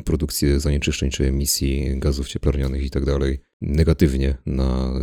[SPEAKER 1] produkcję zanieczyszczeń czy emisji gazów cieplarnianych i tak dalej negatywnie na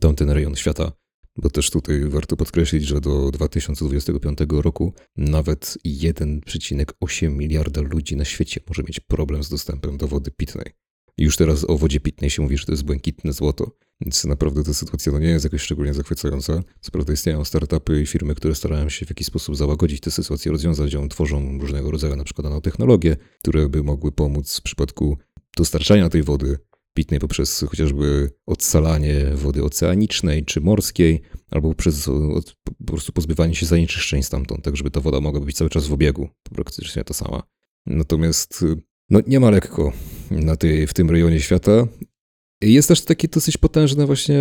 [SPEAKER 1] tamten rejon świata. Bo też tutaj warto podkreślić, że do 2025 roku nawet 1,8 miliarda ludzi na świecie może mieć problem z dostępem do wody pitnej. Już teraz o wodzie pitnej się mówi, że to jest błękitne złoto, więc naprawdę ta sytuacja no nie jest jakoś szczególnie zachwycająca. Co prawda istnieją startupy i firmy, które starają się w jakiś sposób załagodzić tę sytuację, rozwiązać ją, tworzą różnego rodzaju na przykład nanotechnologie, które by mogły pomóc w przypadku dostarczania tej wody pitnej poprzez chociażby odsalanie wody oceanicznej czy morskiej, albo przez po prostu pozbywanie się zanieczyszczeń stamtąd, tak żeby ta woda mogła być cały czas w obiegu, praktycznie ta sama. Natomiast no, nie ma lekko na tej, w tym rejonie świata. Jest też takie dosyć potężne właśnie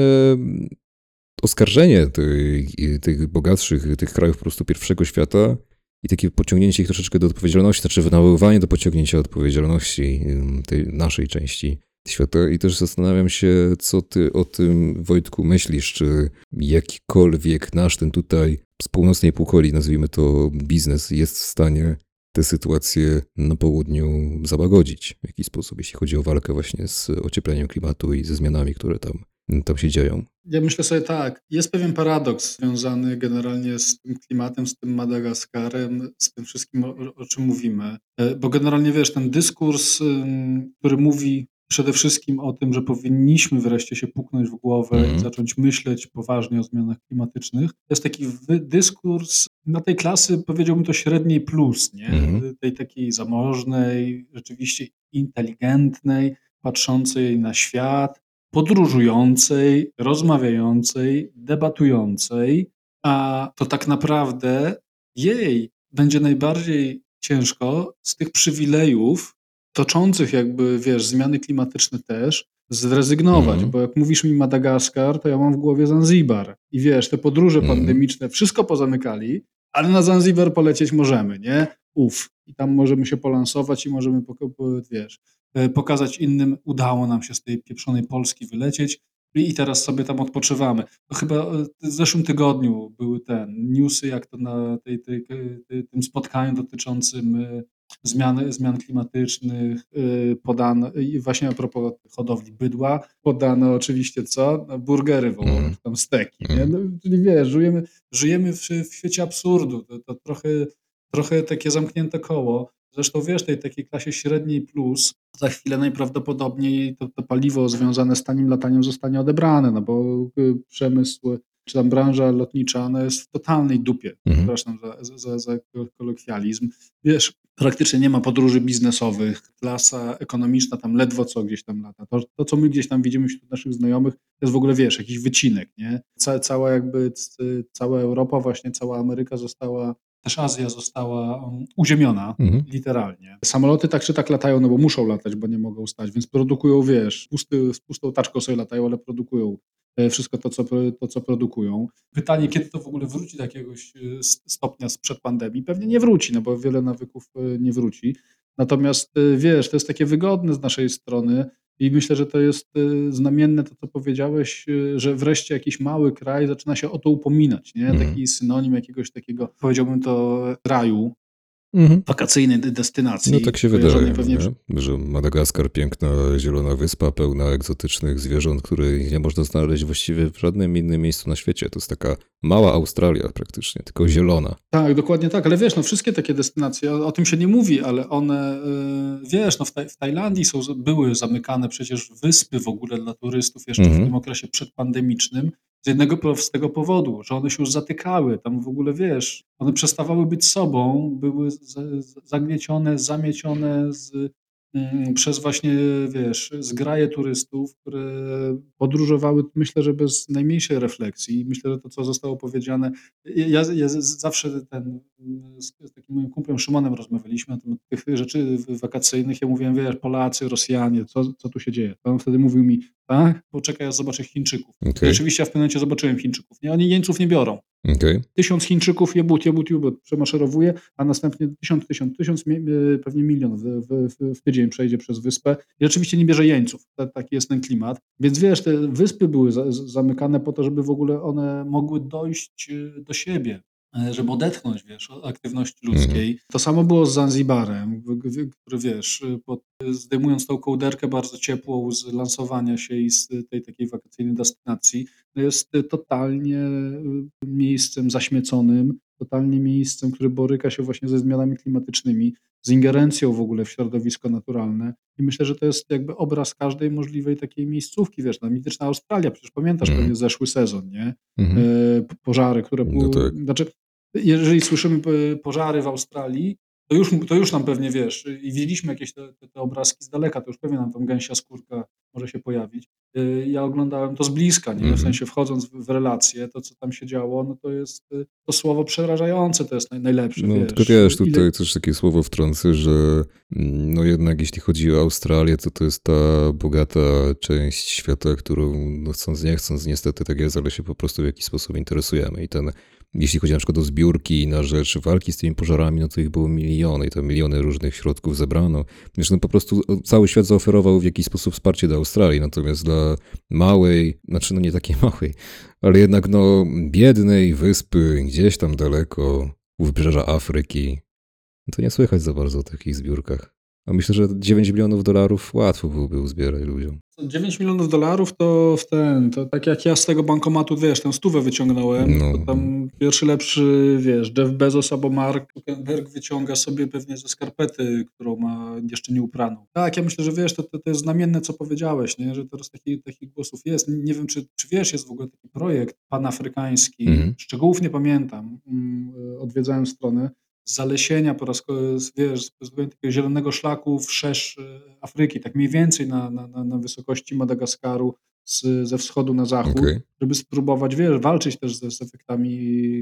[SPEAKER 1] oskarżenie tych, tych bogatszych, tych krajów po prostu pierwszego świata i takie pociągnięcie ich troszeczkę do odpowiedzialności, znaczy wynaływanie do pociągnięcia odpowiedzialności tej naszej części świata. I też zastanawiam się, co ty o tym, Wojtku, myślisz, czy jakikolwiek nasz ten tutaj z północnej półkuli, nazwijmy to biznes, jest w stanie tę sytuację na południu załagodzić w jakiś sposób, jeśli chodzi o walkę właśnie z ociepleniem klimatu i ze zmianami, które tam, tam się dzieją.
[SPEAKER 2] Ja myślę sobie tak, jest pewien paradoks związany generalnie z tym klimatem, z tym Madagaskarem, z tym wszystkim, o, o czym mówimy. E, bo generalnie wiesz, ten dyskurs, który mówi przede wszystkim o tym, że powinniśmy wreszcie się puknąć w głowę mm. i mhm. zacząć myśleć poważnie o zmianach klimatycznych. To jest taki dyskurs na tej klasy, powiedziałbym to średniej plus, nie? Mm. tej takiej zamożnej, rzeczywiście inteligentnej, patrzącej na świat, podróżującej, rozmawiającej, debatującej, a to tak naprawdę jej będzie najbardziej ciężko z tych przywilejów, toczących jakby, wiesz, zmiany klimatyczne też, zrezygnować, mm. bo jak mówisz mi Madagaskar, to ja mam w głowie Zanzibar. I wiesz, te podróże mm. pandemiczne, wszystko pozamykali, ale na Zanzibar polecieć możemy, nie? Uf. I tam możemy się polansować i możemy, wiesz, e, pokazać innym, udało nam się z tej pieprzonej Polski wylecieć i teraz sobie tam odpoczywamy. To chyba e, w zeszłym tygodniu były te newsy, jak to na tej, tej, tej, tym spotkaniu dotyczącym e, zmian, zmian klimatycznych, y, podano, i właśnie a propos hodowli bydła, podano oczywiście co? No, burgery wołowe,
[SPEAKER 1] Mhm.
[SPEAKER 2] tam steki, nie?
[SPEAKER 1] Mhm.
[SPEAKER 2] No, czyli wiesz, żyjemy, żyjemy w, w świecie absurdu, to, to trochę, trochę takie zamknięte koło. Zresztą wiesz, tej takiej klasie średniej plus za chwilę najprawdopodobniej to, to paliwo związane z tanim lataniem zostanie odebrane, no bo y, przemysł czy tam branża lotnicza, ona jest w totalnej dupie.
[SPEAKER 1] Mhm.
[SPEAKER 2] Przepraszam za, za, za kolokwializm. Wiesz, praktycznie nie ma podróży biznesowych, klasa ekonomiczna tam ledwo co gdzieś tam lata. To, to co my gdzieś tam widzimy wśród naszych znajomych, to jest w ogóle, wiesz, jakiś wycinek, nie? Ca, cała jakby, cała Europa, właśnie cała Ameryka została, też Azja została um, uziemiona,
[SPEAKER 1] Mhm.
[SPEAKER 2] literalnie. Samoloty tak czy tak latają, no bo muszą latać, bo nie mogą stać, więc produkują, wiesz, pusty, z pustą taczką sobie latają, ale produkują wszystko to co, to, co produkują. Pytanie, kiedy to w ogóle wróci do jakiegoś e, stopnia sprzed pandemii? Pewnie nie wróci, no bo wiele nawyków e, nie wróci. Natomiast e, wiesz, to jest takie wygodne z naszej strony i myślę, że to jest e, znamienne to, co powiedziałeś, e, że wreszcie jakiś mały kraj zaczyna się o to upominać, nie?
[SPEAKER 1] Mhm.
[SPEAKER 2] Taki synonim jakiegoś takiego, powiedziałbym to, raju,
[SPEAKER 1] Mhm.
[SPEAKER 2] wakacyjnej destynacji.
[SPEAKER 1] No tak się wydaje,
[SPEAKER 2] pewnie
[SPEAKER 1] nie? że Madagaskar, piękna zielona wyspa, pełna egzotycznych zwierząt, których nie można znaleźć właściwie w żadnym innym miejscu na świecie. To jest taka mała Australia praktycznie, tylko zielona.
[SPEAKER 2] Tak, dokładnie tak, ale wiesz, no wszystkie takie destynacje, o, o tym się nie mówi, ale one, y, wiesz, no w, Taj- w Tajlandii są, były zamykane przecież wyspy w ogóle dla turystów jeszcze
[SPEAKER 1] Mhm.
[SPEAKER 2] w tym okresie przedpandemicznym z jednego prostego powodu, że one się już zatykały, tam w ogóle, wiesz, one przestawały być sobą, były zagniecione, zamiecione z, mm, przez właśnie, wiesz, zgraje turystów, które podróżowały, myślę, że bez najmniejszej refleksji. Myślę, że to, co zostało powiedziane, ja, ja z- zawsze ten, z, z takim moim kumplem Szymonem rozmawialiśmy na temat tych rzeczy wakacyjnych. Ja mówiłem, wiesz, Polacy, Rosjanie, co, co tu się dzieje? To on wtedy mówił mi, tak, poczekaj, ja zobaczę Chińczyków.
[SPEAKER 1] Okej,
[SPEAKER 2] oczywiście ja w pewnym momencie zobaczyłem Chińczyków. Nie, oni jeńców nie biorą.
[SPEAKER 1] Okej.
[SPEAKER 2] Tysiąc Chińczyków, jebut, jebut, jebut, przemaszerowuje, a następnie tysiąc, tysiąc, tysiąc, y, pewnie milion w, w, w, tydzień przejdzie przez wyspę i oczywiście nie bierze jeńców. Ta, taki jest ten klimat. Więc wiesz, te wyspy były zamykane po to, żeby w ogóle one mogły dojść y, do siebie, e, żeby odetchnąć, wiesz, od aktywności ludzkiej. To samo było z Zanzibarem, który, wiesz, y, pod, zdejmując tą kołderkę bardzo ciepłą z lansowania się i z tej takiej wakacyjnej destynacji, jest totalnie y, miejscem zaśmieconym, totalnie miejscem, które boryka się właśnie ze zmianami klimatycznymi, z ingerencją w ogóle w środowisko naturalne. I myślę, że to jest jakby obraz każdej możliwej takiej miejscówki, wiesz, no, mityczna Australia, przecież pamiętasz
[SPEAKER 1] Mhm.
[SPEAKER 2] pewnie zeszły sezon, nie?
[SPEAKER 1] Mhm.
[SPEAKER 2] E, p- pożary, które...
[SPEAKER 1] No
[SPEAKER 2] było-
[SPEAKER 1] tak.
[SPEAKER 2] Znaczy, jeżeli słyszymy p- pożary w Australii, to już, to już nam pewnie, wiesz, i widzieliśmy jakieś te, te, te obrazki z daleka, to już pewnie nam tam gęsia skórka może się pojawić. E, Ja oglądałem to z bliska, nie? w
[SPEAKER 1] Mhm.
[SPEAKER 2] sensie wchodząc w, relacje, to co tam się działo, no to jest e, to słowo przerażające, to jest naj, najlepsze,
[SPEAKER 1] No,
[SPEAKER 2] wiesz.
[SPEAKER 1] tylko wiesz,
[SPEAKER 2] Ile-
[SPEAKER 1] tutaj też takie słowo wtrącę, że mm, no jednak jeśli chodzi o Australię, to to jest ta bogata część świata, którą no chcąc nie chcąc niestety tak jest, ale się po prostu w jakiś sposób interesujemy. I ten, jeśli chodzi na przykład o zbiórki na rzecz walki z tymi pożarami, no to ich było miliony i to miliony różnych środków zebrano. Wiesz, no po prostu cały świat zaoferował w jakiś sposób wsparcie dla Australii, natomiast dla małej, znaczy no nie takiej małej, ale jednak no biednej wyspy gdzieś tam daleko u wybrzeża Afryki, no to nie słychać za bardzo o takich zbiórkach. A myślę, że 9 milionów dolarów łatwo byłoby uzbierać ludziom.
[SPEAKER 2] 9 milionów dolarów to w ten, to tak jak ja z tego bankomatu, wiesz, tę stówę wyciągnąłem,
[SPEAKER 1] No.
[SPEAKER 2] to tam pierwszy lepszy, wiesz, Jeff Bezos albo Mark Zuckerberg wyciąga sobie pewnie ze skarpety, którą ma jeszcze nie upraną. Tak, ja myślę, że wiesz, to, to, to jest znamienne, co powiedziałeś, nie? że teraz takich, takich głosów jest. Nie wiem, czy, czy wiesz, jest w ogóle taki projekt panafrykański,
[SPEAKER 1] Mhm.
[SPEAKER 2] szczegółów nie pamiętam, mm, odwiedzałem stronę, zalesienia po raz, wiesz, takiego zielonego szlaku wszerz e, Afryki, tak mniej więcej na, na, na, wysokości Madagaskaru z, ze wschodu na zachód,
[SPEAKER 1] Okej.
[SPEAKER 2] żeby spróbować, wiesz, walczyć też z, z efektami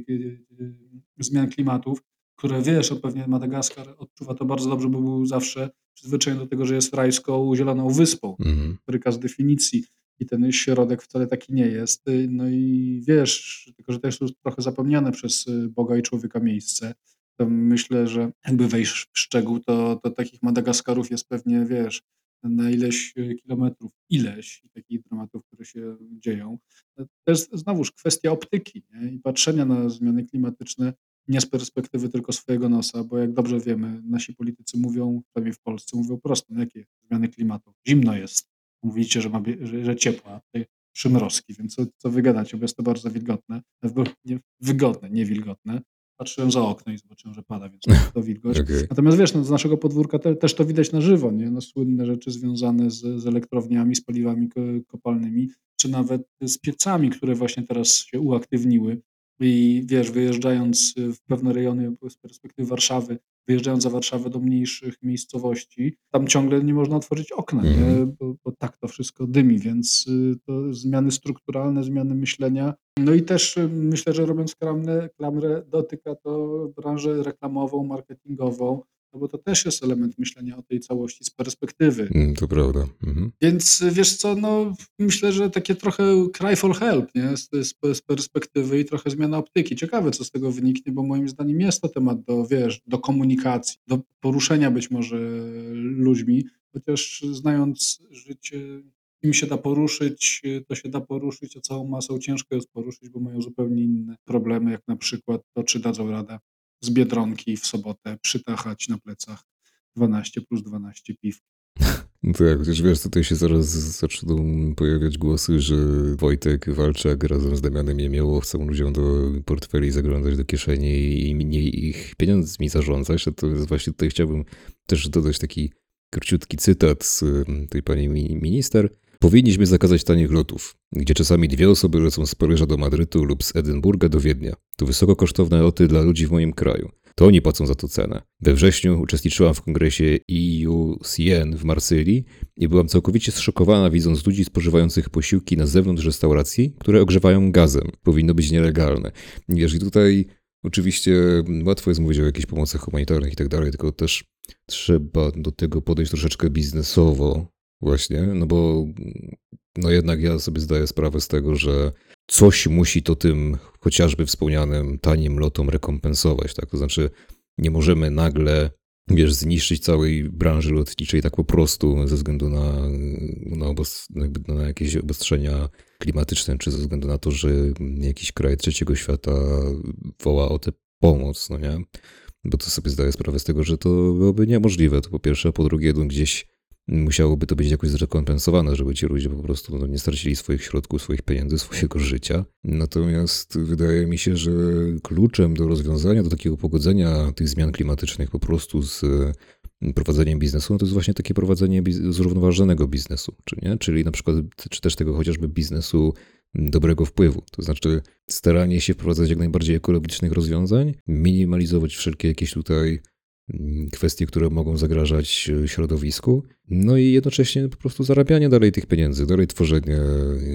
[SPEAKER 2] y, y, zmian klimatów, które, wiesz, pewnie Madagaskar odczuwa to bardzo dobrze, bo był zawsze przyzwyczajony do tego, że jest rajską, zieloną wyspą.
[SPEAKER 1] Mhm.
[SPEAKER 2] Afryka z definicji i ten środek wcale taki nie jest. No i wiesz, tylko że to jest trochę zapomniane przez Boga i człowieka miejsce. To myślę, że jakby wejść w szczegół, to, to takich Madagaskarów jest pewnie, wiesz, na ileś kilometrów, ileś takich dramatów, które się dzieją. To jest znowuż kwestia optyki nie? i patrzenia na zmiany klimatyczne nie z perspektywy tylko swojego nosa, bo jak dobrze wiemy, nasi politycy mówią, przynajmniej w Polsce, mówią prosto, no jakie zmiany klimatu? Zimno jest. Mówicie, że, ma, że, że ciepło, a tutaj przymrozki, więc co, co wy bo jest to bardzo wilgotne, wygodne, nie wilgotne. Patrzyłem za okno i zobaczyłem, że pada, więc to wilgoć. Okay. Natomiast wiesz, no, z naszego podwórka te, też to widać na żywo, nie? No, słynne rzeczy związane z, z elektrowniami, z paliwami kopalnymi, czy nawet z piecami, które właśnie teraz się uaktywniły. I wiesz, wyjeżdżając w pewne rejony z perspektywy Warszawy, wyjeżdżając za Warszawę do mniejszych miejscowości, tam ciągle nie można otworzyć okna? Mhm. Bo, bo, tak to wszystko dymi, więc y, to zmiany strukturalne, zmiany myślenia. No i też y, myślę, że robiąc klamrę, klamrę dotyka to branżę reklamową, marketingową, no bo to też jest element myślenia o tej całości z perspektywy.
[SPEAKER 1] Mm, to prawda. Mhm.
[SPEAKER 2] Więc wiesz co, no myślę, że takie trochę cry for help, nie? Z, z, z, perspektywy i trochę zmiana optyki. Ciekawe, co z tego wyniknie, bo moim zdaniem jest to temat do, wiesz, do komunikacji, do poruszenia być może ludźmi, chociaż znając życie, im się da poruszyć, to się da poruszyć, a całą masą ciężko jest poruszyć, bo mają zupełnie inne problemy, jak na przykład to, czy dadzą radę z Biedronki w sobotę przytachać na plecach 12 plus 12 piw.
[SPEAKER 1] Tak, chociaż wiesz, tutaj się zaraz zaczną pojawiać głosy, że Wojtek Walczak razem z Damianem Jemioło chcą ludziom do portfeli zaglądać do kieszeni i mniej ich pieniądzmi zarządzać. To jest właśnie tutaj chciałbym też dodać taki króciutki cytat z tej pani minister. Powinniśmy zakazać tanich lotów, gdzie czasami dwie osoby lecą z Paryża do Madrytu lub z Edynburga do Wiednia. To wysoko kosztowne loty dla ludzi w moim kraju. To oni płacą za to cenę. We wrześniu uczestniczyłam w kongresie EUCN w Marsylii i byłam całkowicie zszokowana widząc ludzi spożywających posiłki na zewnątrz restauracji, które ogrzewają gazem. Powinno być nielegalne. Wiesz, i tutaj oczywiście łatwo jest mówić o jakichś pomocach humanitarnych i tak dalej, tylko też trzeba do tego podejść troszeczkę biznesowo, Właśnie, no bo no jednak ja sobie zdaję sprawę z tego, że coś musi to tym chociażby wspomnianym tanim lotom rekompensować, tak? To znaczy nie możemy nagle, wiesz, zniszczyć całej branży lotniczej tak po prostu ze względu na, na, na jakieś obostrzenia klimatyczne, czy ze względu na to, że jakiś kraj trzeciego świata woła o tę pomoc, no nie? Bo to sobie zdaję sprawę z tego, że to byłoby niemożliwe, to po pierwsze, a po drugie, no gdzieś musiałoby to być jakoś zrekompensowane, żeby ci ludzie po prostu no, nie stracili swoich środków, swoich pieniędzy, swojego życia. Natomiast wydaje mi się, że kluczem do rozwiązania, do takiego pogodzenia tych zmian klimatycznych po prostu z mm, prowadzeniem biznesu, no to jest właśnie takie prowadzenie zrównoważonego biznesu, czy nie? Czyli na przykład, czy też tego chociażby biznesu dobrego wpływu. To znaczy staranie się wprowadzać jak najbardziej ekologicznych rozwiązań, minimalizować wszelkie jakieś tutaj kwestie, które mogą zagrażać e, środowisku, no i jednocześnie po prostu zarabianie dalej tych pieniędzy, dalej tworzenie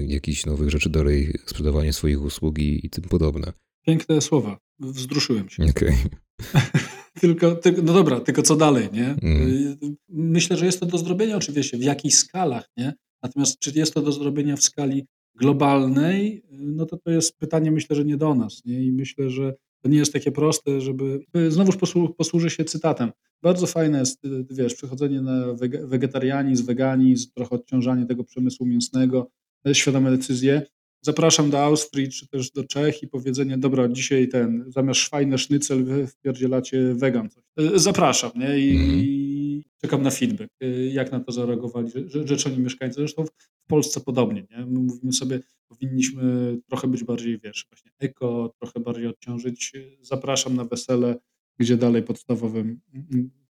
[SPEAKER 1] jakichś nowych rzeczy, dalej sprzedawanie swoich usług i, i tym podobne.
[SPEAKER 2] Piękne słowa, wzruszyłem się.
[SPEAKER 1] Okej.
[SPEAKER 2] Okay. tylko, tylko, no dobra, tylko co dalej, nie? Mm. Myślę, że jest to do zrobienia oczywiście, w jakich skalach, nie? Natomiast czy jest to do zrobienia w skali globalnej, no to to jest pytanie myślę, że nie do nas, nie? I myślę, że to nie jest takie proste, żeby. Znowuż posłużę się cytatem. Bardzo fajne jest, y, wiesz, przechodzenie na wegetarianizm, weganizm, trochę odciążanie tego przemysłu mięsnego, e, świadome decyzje. Zapraszam do Austrii czy też do Czech i powiedzenie, dobra, dzisiaj ten, zamiast szwajne sznycel wy wpierdzielacie wegan. E, zapraszam, nie? I, mm. i czekam na feedback, e, jak na to zareagowali rzeczeni mieszkańcy. Zresztą w Polsce podobnie, nie? My mówimy sobie, powinniśmy trochę być bardziej, wiesz, właśnie eko, trochę bardziej odciążyć. Zapraszam na wesele, gdzie dalej podstawowym,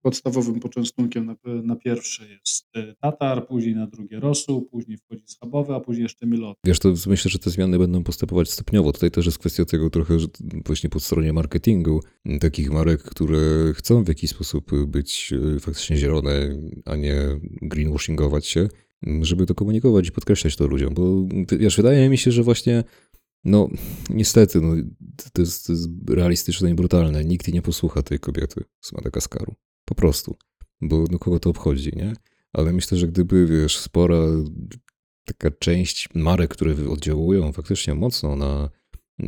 [SPEAKER 2] podstawowym poczęstunkiem na, na pierwsze jest e, tatar, później na drugie rosół, później wchodzi schabowy, a później jeszcze milot.
[SPEAKER 1] Wiesz, to myślę, że te zmiany będą postępować stopniowo. Tutaj też jest kwestia tego trochę, że właśnie po stronie marketingu, takich marek, które chcą w jakiś sposób być e, faktycznie zielone, a nie greenwashingować się, żeby to komunikować i podkreślać to ludziom, bo wiesz, wydaje mi się, że właśnie no, niestety, no, to, jest, to jest realistyczne i brutalne. Nikt nie posłucha tej kobiety z Madagaskaru. Po prostu. Bo no, kogo to obchodzi, nie? Ale myślę, że gdyby, wiesz, spora taka część marek, które oddziałują faktycznie mocno na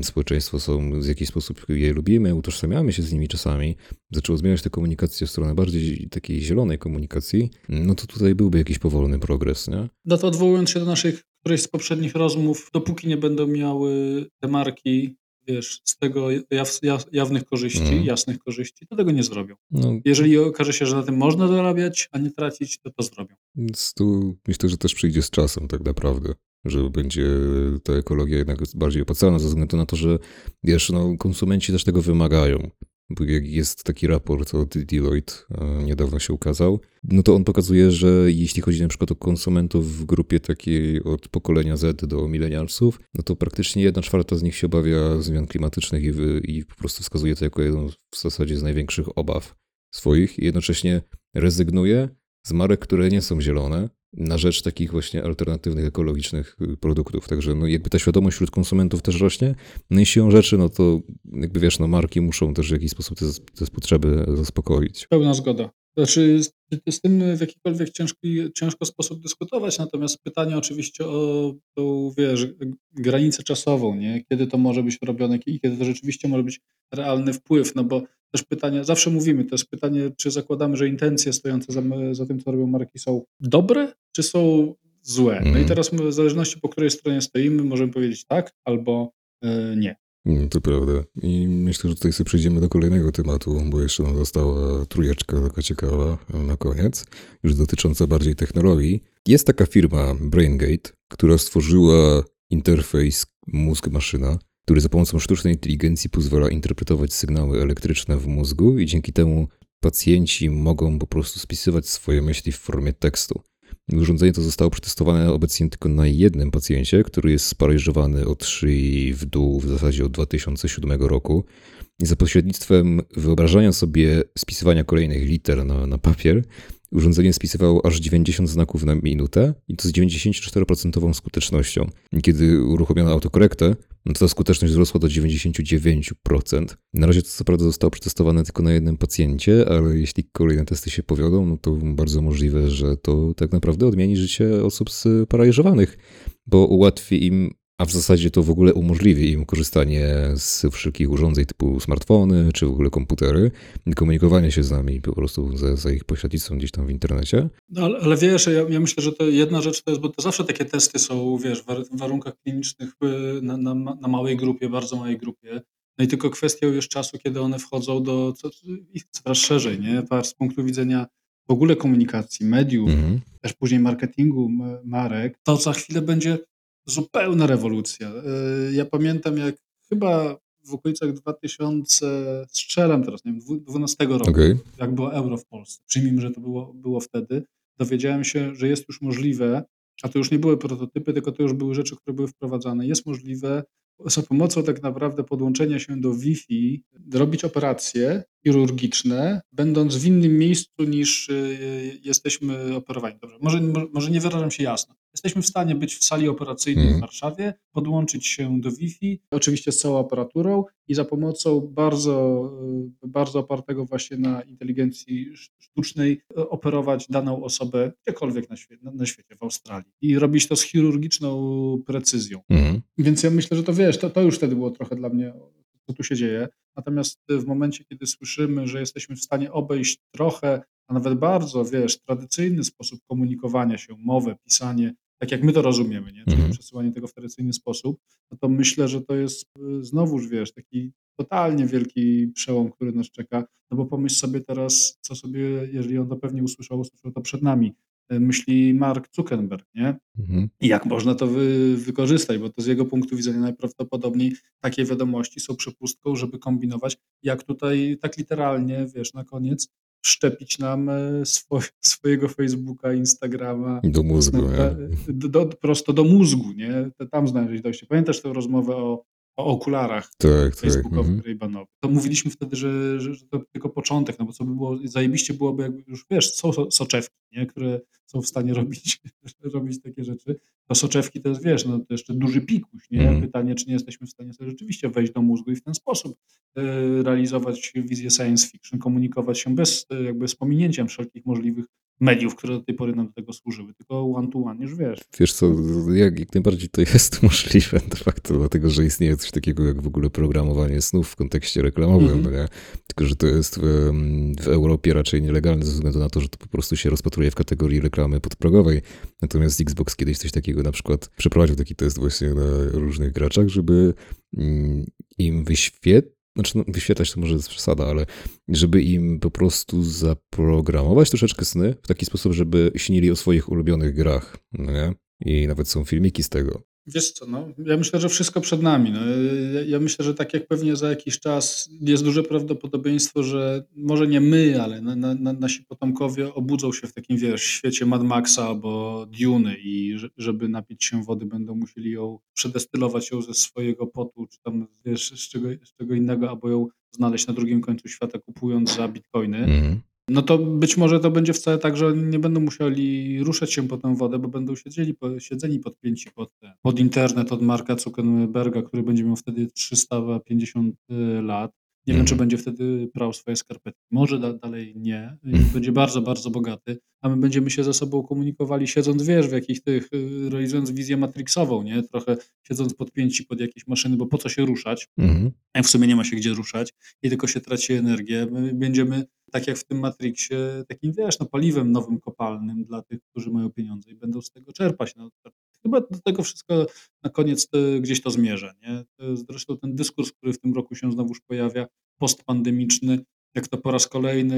[SPEAKER 1] społeczeństwo są, w jakiś sposób je lubimy, utożsamiamy się z nimi czasami, zaczęło zmieniać tę komunikację w stronę bardziej takiej zielonej komunikacji, no to tutaj byłby jakiś powolny progres, nie?
[SPEAKER 2] No to odwołując się do naszych którejś z poprzednich rozmów, dopóki nie będą miały te marki wiesz, z tego jaw, jaw, jawnych korzyści,
[SPEAKER 1] Mhm.
[SPEAKER 2] jasnych korzyści, to tego nie zrobią.
[SPEAKER 1] No,
[SPEAKER 2] Jeżeli okaże się, że na tym można zarabiać, a nie tracić, to to zrobią.
[SPEAKER 1] więc tu myślę, że też przyjdzie z czasem tak naprawdę, że będzie ta ekologia jednak bardziej opłacalna ze względu na to, że wiesz, no, konsumenci też tego wymagają. Jest taki raport od Deloitte, e, niedawno się ukazał, no to on pokazuje, że jeśli chodzi na przykład o konsumentów w grupie takiej od pokolenia Z do milenialsów, no to praktycznie jedna czwarta z nich się obawia zmian klimatycznych i, wy, i po prostu wskazuje to jako jedną w zasadzie z największych obaw swoich i jednocześnie rezygnuje z marek, które nie są zielone, na rzecz takich właśnie alternatywnych, ekologicznych y, produktów. Także no jakby ta świadomość wśród konsumentów też rośnie. No i siłą rzeczy, no to jakby wiesz, no marki muszą też w jakiś sposób te, te potrzeby zaspokoić.
[SPEAKER 2] Pełna zgoda. Znaczy, z, tym w jakikolwiek ciężki, ciężko sposób dyskutować, natomiast pytanie oczywiście o tą, wiesz, granicę czasową, nie? Kiedy to może być robione i kiedy to rzeczywiście może być realny wpływ, no bo też pytanie, zawsze mówimy, to jest pytanie, czy zakładamy, że intencje stojące za, za tym, co robią marki są dobre, czy są złe. No i
[SPEAKER 1] Mhm.
[SPEAKER 2] teraz w zależności po której stronie stoimy, możemy powiedzieć tak albo y, nie.
[SPEAKER 1] Mm, To prawda. I myślę, że tutaj sobie przejdziemy do kolejnego tematu, bo jeszcze nam została trójeczka taka ciekawa na koniec, już dotycząca bardziej technologii. Jest taka firma BrainGate, która stworzyła interfejs mózg-maszyna, który za pomocą sztucznej inteligencji pozwala interpretować sygnały elektryczne w mózgu i dzięki temu pacjenci mogą po prostu spisywać swoje myśli w formie tekstu. Urządzenie to zostało przetestowane obecnie tylko na jednym pacjencie, który jest sparaliżowany od szyi w dół w zasadzie od 2007 roku. I za pośrednictwem wyobrażania sobie spisywania kolejnych liter na, na papier, urządzenie spisywało aż 90 znaków na minutę i to z 94% skutecznością. Kiedy uruchomiono autokorektę, no to ta skuteczność wzrosła do 99%. Na razie to co prawda zostało przetestowane tylko na jednym pacjencie, ale jeśli kolejne testy się powiodą, no to bardzo możliwe, że to tak naprawdę odmieni życie osób sparaliżowanych, bo ułatwi im, a w zasadzie to w ogóle umożliwi im korzystanie z wszelkich urządzeń typu smartfony czy w ogóle komputery komunikowanie się z nami po prostu za, za ich pośrednictwem gdzieś tam w internecie.
[SPEAKER 2] No, ale, ale wiesz, ja, ja myślę, że to jedna rzecz to jest, bo to zawsze takie testy są, wiesz, w war- w warunkach klinicznych y, na, na, na małej grupie, bardzo małej grupie. No i tylko kwestią już czasu, kiedy one wchodzą do ich coraz szerzej, nie? Z punktu widzenia w ogóle komunikacji, mediów,
[SPEAKER 1] Mhm.
[SPEAKER 2] też później marketingu marek, to za chwilę będzie zupełna rewolucja. Y, Ja pamiętam, jak chyba w okolicach 2000, strzelam teraz, nie wiem, 12 roku,
[SPEAKER 1] Okej.
[SPEAKER 2] jak było euro w Polsce, przyjmijmy, że to było, było wtedy, dowiedziałem się, że jest już możliwe, a to już nie były prototypy, tylko to już były rzeczy, które były wprowadzane, jest możliwe za pomocą tak naprawdę podłączenia się do Wi-Fi robić operacje chirurgiczne, będąc w innym miejscu niż y, jesteśmy operowani. Dobrze, może, mo- może nie wyrażam się jasno. Jesteśmy w stanie być w sali operacyjnej w
[SPEAKER 1] Mhm.
[SPEAKER 2] Warszawie, podłączyć się do Wi-Fi, oczywiście z całą aparaturą i za pomocą bardzo, y, bardzo opartego właśnie na inteligencji sz- sztucznej y, operować daną osobę gdziekolwiek na, świe- na, na świecie, w Australii. I robić to z chirurgiczną precyzją.
[SPEAKER 1] Mhm.
[SPEAKER 2] Więc ja myślę, że to wiesz, to, to już wtedy było trochę dla mnie, co tu się dzieje. Natomiast w momencie, kiedy słyszymy, że jesteśmy w stanie obejść trochę, a nawet bardzo, wiesz, tradycyjny sposób komunikowania się, mowę, pisanie, tak jak my to rozumiemy, nie? czyli
[SPEAKER 1] Mhm.
[SPEAKER 2] przesyłanie tego w tradycyjny sposób, no to myślę, że to jest y, znowuż, wiesz, taki totalnie wielki przełom, który nas czeka. No bo pomyśl sobie teraz, co sobie, jeżeli on to pewnie usłyszał, usłyszał to przed nami, y, myśli Mark Zuckerberg, nie?
[SPEAKER 1] Mhm.
[SPEAKER 2] i jak można to wy, wykorzystać, bo to z jego punktu widzenia najprawdopodobniej takie wiadomości są przepustką, żeby kombinować, jak tutaj tak literalnie, wiesz, na koniec szczepić nam e, swo, swojego Facebooka, Instagrama,
[SPEAKER 1] Do mózgu, nie?
[SPEAKER 2] do, do, prosto do mózgu, nie? Tam znaleźć dojście. Pamiętasz tę rozmowę o, o okularach
[SPEAKER 1] Tak, tak.
[SPEAKER 2] facebookowych
[SPEAKER 1] Mhm.
[SPEAKER 2] Ray-Banowych. To mówiliśmy wtedy, że, że, że to tylko początek, no bo co by było, zajebiście byłoby, jakby już wiesz, są so- soczewki, nie? które są w stanie robić, robić takie rzeczy. To soczewki to jest, wiesz, no to jeszcze duży pikuś, nie?
[SPEAKER 1] Mhm.
[SPEAKER 2] Pytanie, czy nie jesteśmy w stanie sobie rzeczywiście wejść do mózgu i w ten sposób e, realizować wizję science fiction, komunikować się bez, e, jakby z pominięciem wszelkich możliwych mediów, które do tej pory nam do tego służyły, tylko one-to-one już wiesz.
[SPEAKER 1] Wiesz co, jak, najbardziej to jest możliwe de facto, dlatego że istnieje coś takiego jak w ogóle programowanie snów w kontekście reklamowym, no nie? tylko że to jest w, w Europie raczej nielegalne ze względu na to, że to po prostu się rozpatruje w kategorii reklamy podprogowej. Natomiast Xbox kiedyś coś takiego na przykład przeprowadził taki test właśnie na różnych graczach, żeby mm, im wyświetlić znaczy, no, wyświetlać to może jest przesada, ale żeby im po prostu zaprogramować troszeczkę sny w taki sposób, żeby śnili o swoich ulubionych grach, no nie? I nawet są filmiki z tego.
[SPEAKER 2] Wiesz co, no, ja myślę, że wszystko przed nami. No. Ja, ja myślę, że tak jak pewnie za jakiś czas jest duże prawdopodobieństwo, że może nie my, ale na, na, na, nasi potomkowie obudzą się w takim, wiesz, świecie Mad Maxa albo Duny i że- żeby napić się wody będą musieli ją przedestylować ją ze swojego potu, czy tam wiesz, z czego, z czego innego, albo ją znaleźć na drugim końcu świata kupując za bitcoiny.
[SPEAKER 1] Mhm.
[SPEAKER 2] No to być może to będzie wcale tak, że oni nie będą musieli ruszać się po tę wodę, bo będą siedzieli, siedzeni podpięci pod, te, pod internet od Marka Zuckerberga, który będzie miał wtedy 350 lat. Nie wiem,
[SPEAKER 1] Mhm.
[SPEAKER 2] czy będzie wtedy prał swoje skarpetki. Może da, dalej nie.
[SPEAKER 1] Mhm.
[SPEAKER 2] Będzie bardzo, bardzo bogaty, a my będziemy się ze sobą komunikowali siedząc, wiesz, w jakich tych, y, realizując wizję matrixową, nie? Trochę siedząc podpięci pod jakieś maszyny, bo po co się ruszać?
[SPEAKER 1] Mhm.
[SPEAKER 2] a w sumie nie ma się gdzie ruszać i tylko się traci energię. My będziemy, tak jak w tym Matrixie, takim, wiesz, no, paliwem nowym kopalnym dla tych, którzy mają pieniądze i będą z tego czerpać. No, chyba do tego wszystko na koniec to, gdzieś to zmierza. Nie? To jest Zresztą ten dyskurs, który w tym roku się znowuż pojawia, postpandemiczny, jak to po raz kolejny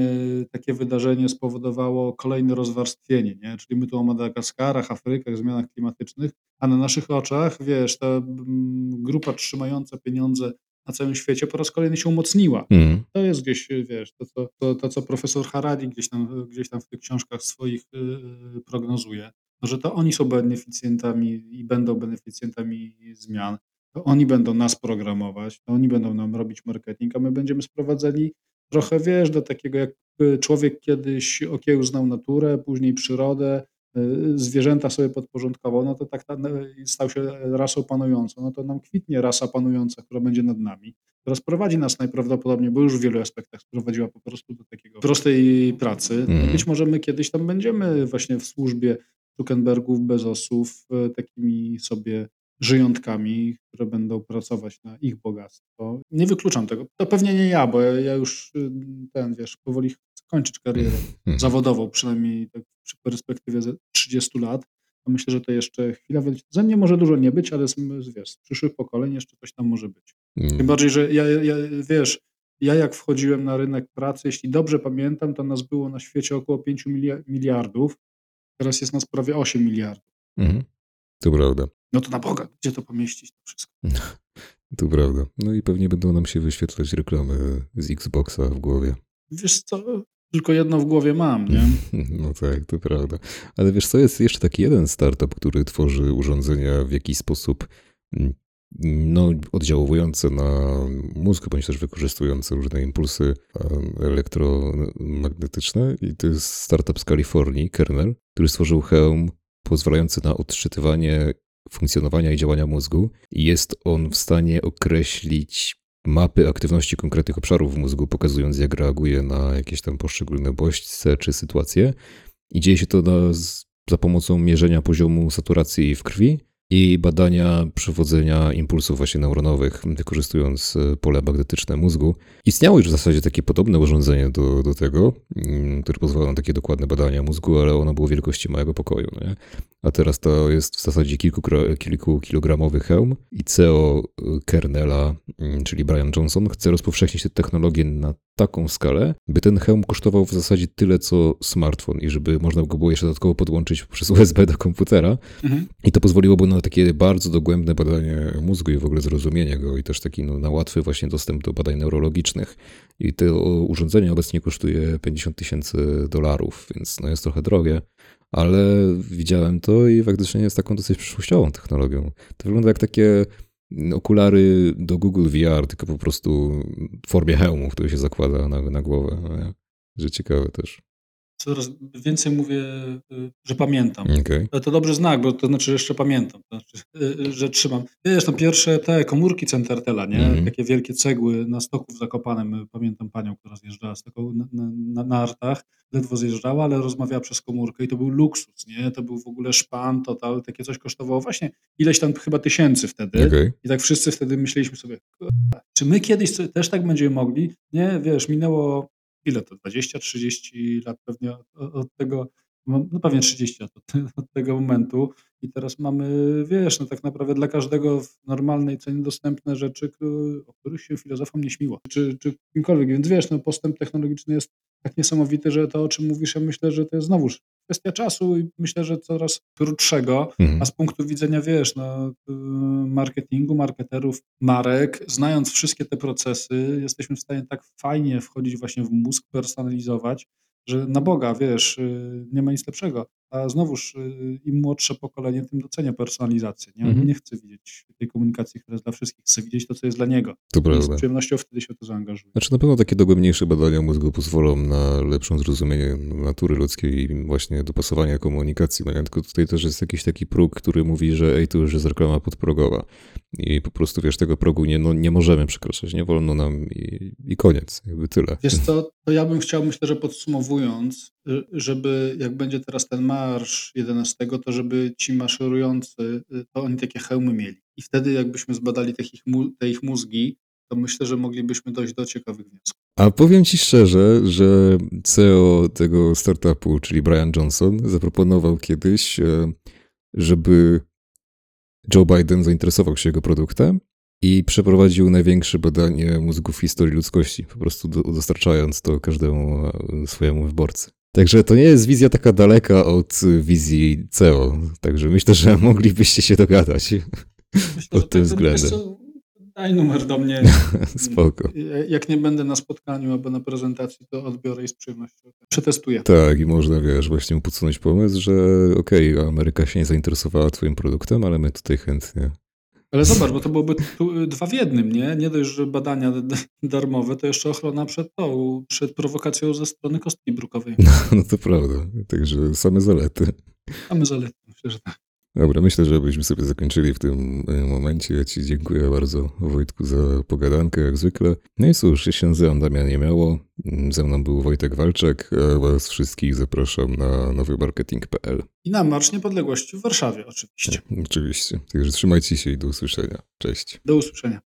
[SPEAKER 2] takie wydarzenie spowodowało kolejne rozwarstwienie, nie? czyli my tu o Madagaskarach, Afrykach, zmianach klimatycznych, a na naszych oczach, wiesz, ta mm, grupa trzymająca pieniądze na całym świecie po raz kolejny się umocniła.
[SPEAKER 1] Mhm.
[SPEAKER 2] To jest gdzieś, wiesz, to, co- to, to co profesor Harari gdzieś tam, gdzieś tam w tych książkach swoich y, prognozuje, no, że to oni są beneficjentami i będą beneficjentami zmian, to oni będą nas programować, to oni będą nam robić marketing, a my będziemy sprowadzeni trochę, wiesz, do takiego jak człowiek kiedyś okiełznał naturę, później przyrodę, y, zwierzęta sobie podporządkował, no to tak ta- stał się rasą panującą, no to nam kwitnie rasa panująca, która będzie nad nami, która sprowadzi nas najprawdopodobniej, bo już w wielu aspektach sprowadziła po prostu do takiego prostej pracy.
[SPEAKER 1] Mhm.
[SPEAKER 2] Być może my kiedyś tam będziemy właśnie w służbie Zuckerbergów, Bezosów, e, takimi sobie żyjątkami, które będą pracować na ich bogactwo. Nie wykluczam tego. To pewnie nie ja, bo ja, ja już y, ten, wiesz, powoli chcę kończyć karierę
[SPEAKER 1] Mhm.
[SPEAKER 2] zawodową, przynajmniej tak przy perspektywie ze 30 lat. To myślę, że to jeszcze chwila wyleci. Ze mnie może dużo nie być, ale z, wiesz, z przyszłych pokoleń jeszcze coś tam może być. Tym
[SPEAKER 1] Mhm.
[SPEAKER 2] bardziej, że ja, ja, wiesz, ja jak wchodziłem na rynek pracy, jeśli dobrze pamiętam, to nas było na świecie około 5 milia- miliardów. Teraz jest nas prawie 8 miliardów.
[SPEAKER 1] Mhm. To prawda.
[SPEAKER 2] No to na Boga, gdzie to pomieścić to wszystko?
[SPEAKER 1] To prawda. No i pewnie będą nam się wyświetlać reklamy z Xboxa w głowie.
[SPEAKER 2] Wiesz co, tylko jedno w głowie mam, nie?
[SPEAKER 1] No tak, to prawda. Ale wiesz co, jest jeszcze taki jeden startup, który tworzy urządzenia w jakiś sposób mm, no, oddziałujące na mózg, bądź też wykorzystujące różne impulsy elektromagnetyczne. I to jest startup z Kalifornii, Kernel, który stworzył hełm pozwalający na odczytywanie funkcjonowania i działania mózgu. I jest on w stanie określić mapy aktywności konkretnych obszarów w mózgu, pokazując jak reaguje na jakieś tam poszczególne bodźce czy sytuacje. I dzieje się to na, za pomocą mierzenia poziomu saturacji w krwi i badania przewodzenia impulsów właśnie neuronowych, wykorzystując e, pole magnetyczne mózgu. Istniało już w zasadzie takie podobne urządzenie do, do tego, mm, które pozwala na takie dokładne badania mózgu, ale ono było wielkości małego pokoju. Nie? A teraz to jest w zasadzie kilku, kilku kilogramowy hełm i CEO Kernela, mm, czyli Brian Johnson, chce rozpowszechnić tę technologię na taką skalę, by ten hełm kosztował w zasadzie tyle co smartfon i żeby można go było jeszcze dodatkowo podłączyć przez USB do komputera.
[SPEAKER 2] Mhm.
[SPEAKER 1] I to pozwoliłoby na takie bardzo dogłębne badanie mózgu i w ogóle zrozumienie go i też taki no, na łatwy właśnie dostęp do badań neurologicznych. I to urządzenie obecnie kosztuje 50 tysięcy dolarów, więc no jest trochę drogie, ale widziałem to i faktycznie jest taką dosyć przyszłościową technologią. To wygląda jak takie okulary do Google VR, tylko po prostu w formie hełmu, który się zakłada na, na głowę. No? Że ciekawe też.
[SPEAKER 2] Coraz więcej mówię, y, że pamiętam. Ale to dobry znak, bo to znaczy, że jeszcze pamiętam, to znaczy, y, y, że trzymam. Wiesz, no pierwsze te komórki Centertela, nie?
[SPEAKER 1] Mhm.
[SPEAKER 2] Takie wielkie cegły na stoku w Zakopanem. Pamiętam panią, która zjeżdżała z taką na, na, na nartach, ledwo zjeżdżała, ale rozmawiała przez komórkę i to był luksus, nie? To był w ogóle szpan total, takie coś kosztowało właśnie ileś tam chyba tysięcy wtedy.
[SPEAKER 1] Okej.
[SPEAKER 2] I tak wszyscy wtedy myśleliśmy sobie, "Kurwa, czy my kiedyś też tak będziemy mogli? Nie, wiesz, minęło ile to, 20-30 lat pewnie od, tego, no pewnie 30 lat od, od tego momentu. I teraz mamy, wiesz, no tak naprawdę dla każdego w normalnej cenie dostępne rzeczy, o których się filozofom nie śmiło, czy, czy kimkolwiek, więc wiesz, no postęp technologiczny jest tak niesamowity, że to o czym mówisz, ja myślę, że to jest znowuż kwestia czasu i myślę, że coraz krótszego,
[SPEAKER 1] Mhm.
[SPEAKER 2] a z punktu widzenia, wiesz, no, y, marketingu, marketerów, marek, znając wszystkie te procesy, jesteśmy w stanie tak fajnie wchodzić właśnie w mózg, personalizować, że na Boga, wiesz, y, nie ma nic lepszego. A znowuż, y, im młodsze pokolenie, tym docenia personalizację. Nie,
[SPEAKER 1] Mhm.
[SPEAKER 2] nie chcę widzieć tej komunikacji, która jest dla wszystkich. Chcę widzieć to, co jest dla niego.
[SPEAKER 1] To
[SPEAKER 2] I z
[SPEAKER 1] prawda.
[SPEAKER 2] przyjemnością wtedy się to zaangażuję.
[SPEAKER 1] Znaczy na pewno takie dogłębniejsze badania mózgu pozwolą na lepsze zrozumienie natury ludzkiej i właśnie dopasowania komunikacji. No, tylko tutaj też jest jakiś taki próg, który mówi, że ej, to już jest reklama podprogowa. I po prostu, wiesz, tego progu nie, no, nie możemy przekraczać, nie wolno nam i, i koniec, jakby tyle.
[SPEAKER 2] Wiesz co, to ja bym chciał, myślę, że podsumowując, żeby jak będzie teraz ten marsz 11, to żeby ci maszerujący, y, to oni takie hełmy mieli. I wtedy jakbyśmy zbadali te ich, te ich mózgi, to myślę, że moglibyśmy dojść do ciekawych wniosków.
[SPEAKER 1] A powiem ci szczerze, że CEO tego startupu, czyli Brian Johnson, zaproponował kiedyś, e, żeby Joe Biden zainteresował się jego produktem i przeprowadził największe badanie mózgów w historii ludzkości, po prostu do, dostarczając to każdemu e, swojemu wyborcy. Także to nie jest wizja taka daleka od wizji CEO. Także myślę, że moglibyście się dogadać.
[SPEAKER 2] Myślę,
[SPEAKER 1] Pod tym
[SPEAKER 2] tak,
[SPEAKER 1] względem.
[SPEAKER 2] Daj numer do mnie.
[SPEAKER 1] Spoko.
[SPEAKER 2] Jak nie będę na spotkaniu albo na prezentacji, to odbiorę i z przyjemnością przetestuję.
[SPEAKER 1] Tak, i można, wiesz, właśnie podsunąć pomysł, że okej, Ameryka się nie zainteresowała twoim produktem, ale my tutaj chętnie.
[SPEAKER 2] Ale zobacz, bo to byłoby tu, dwa w jednym, nie? Nie dość, że badania darmowe, to jeszcze ochrona przed tą, przed prowokacją ze strony kostki brukowej.
[SPEAKER 1] No to prawda, także same zalety.
[SPEAKER 2] Mamy zalety, myślę, że tak.
[SPEAKER 1] Dobra, myślę, że byśmy sobie zakończyli w tym e, momencie. Ja ci dziękuję bardzo, Wojtku, za pogadankę, jak zwykle. No i cóż, ja się nazywam Damian Niemiało, ze mną był Wojtek Walczak, a was wszystkich zapraszam na nowymarketing.pl.
[SPEAKER 2] I na Marsz Niepodległości w Warszawie oczywiście.
[SPEAKER 1] Oczywiście, także trzymajcie się i do usłyszenia. Cześć.
[SPEAKER 2] Do usłyszenia.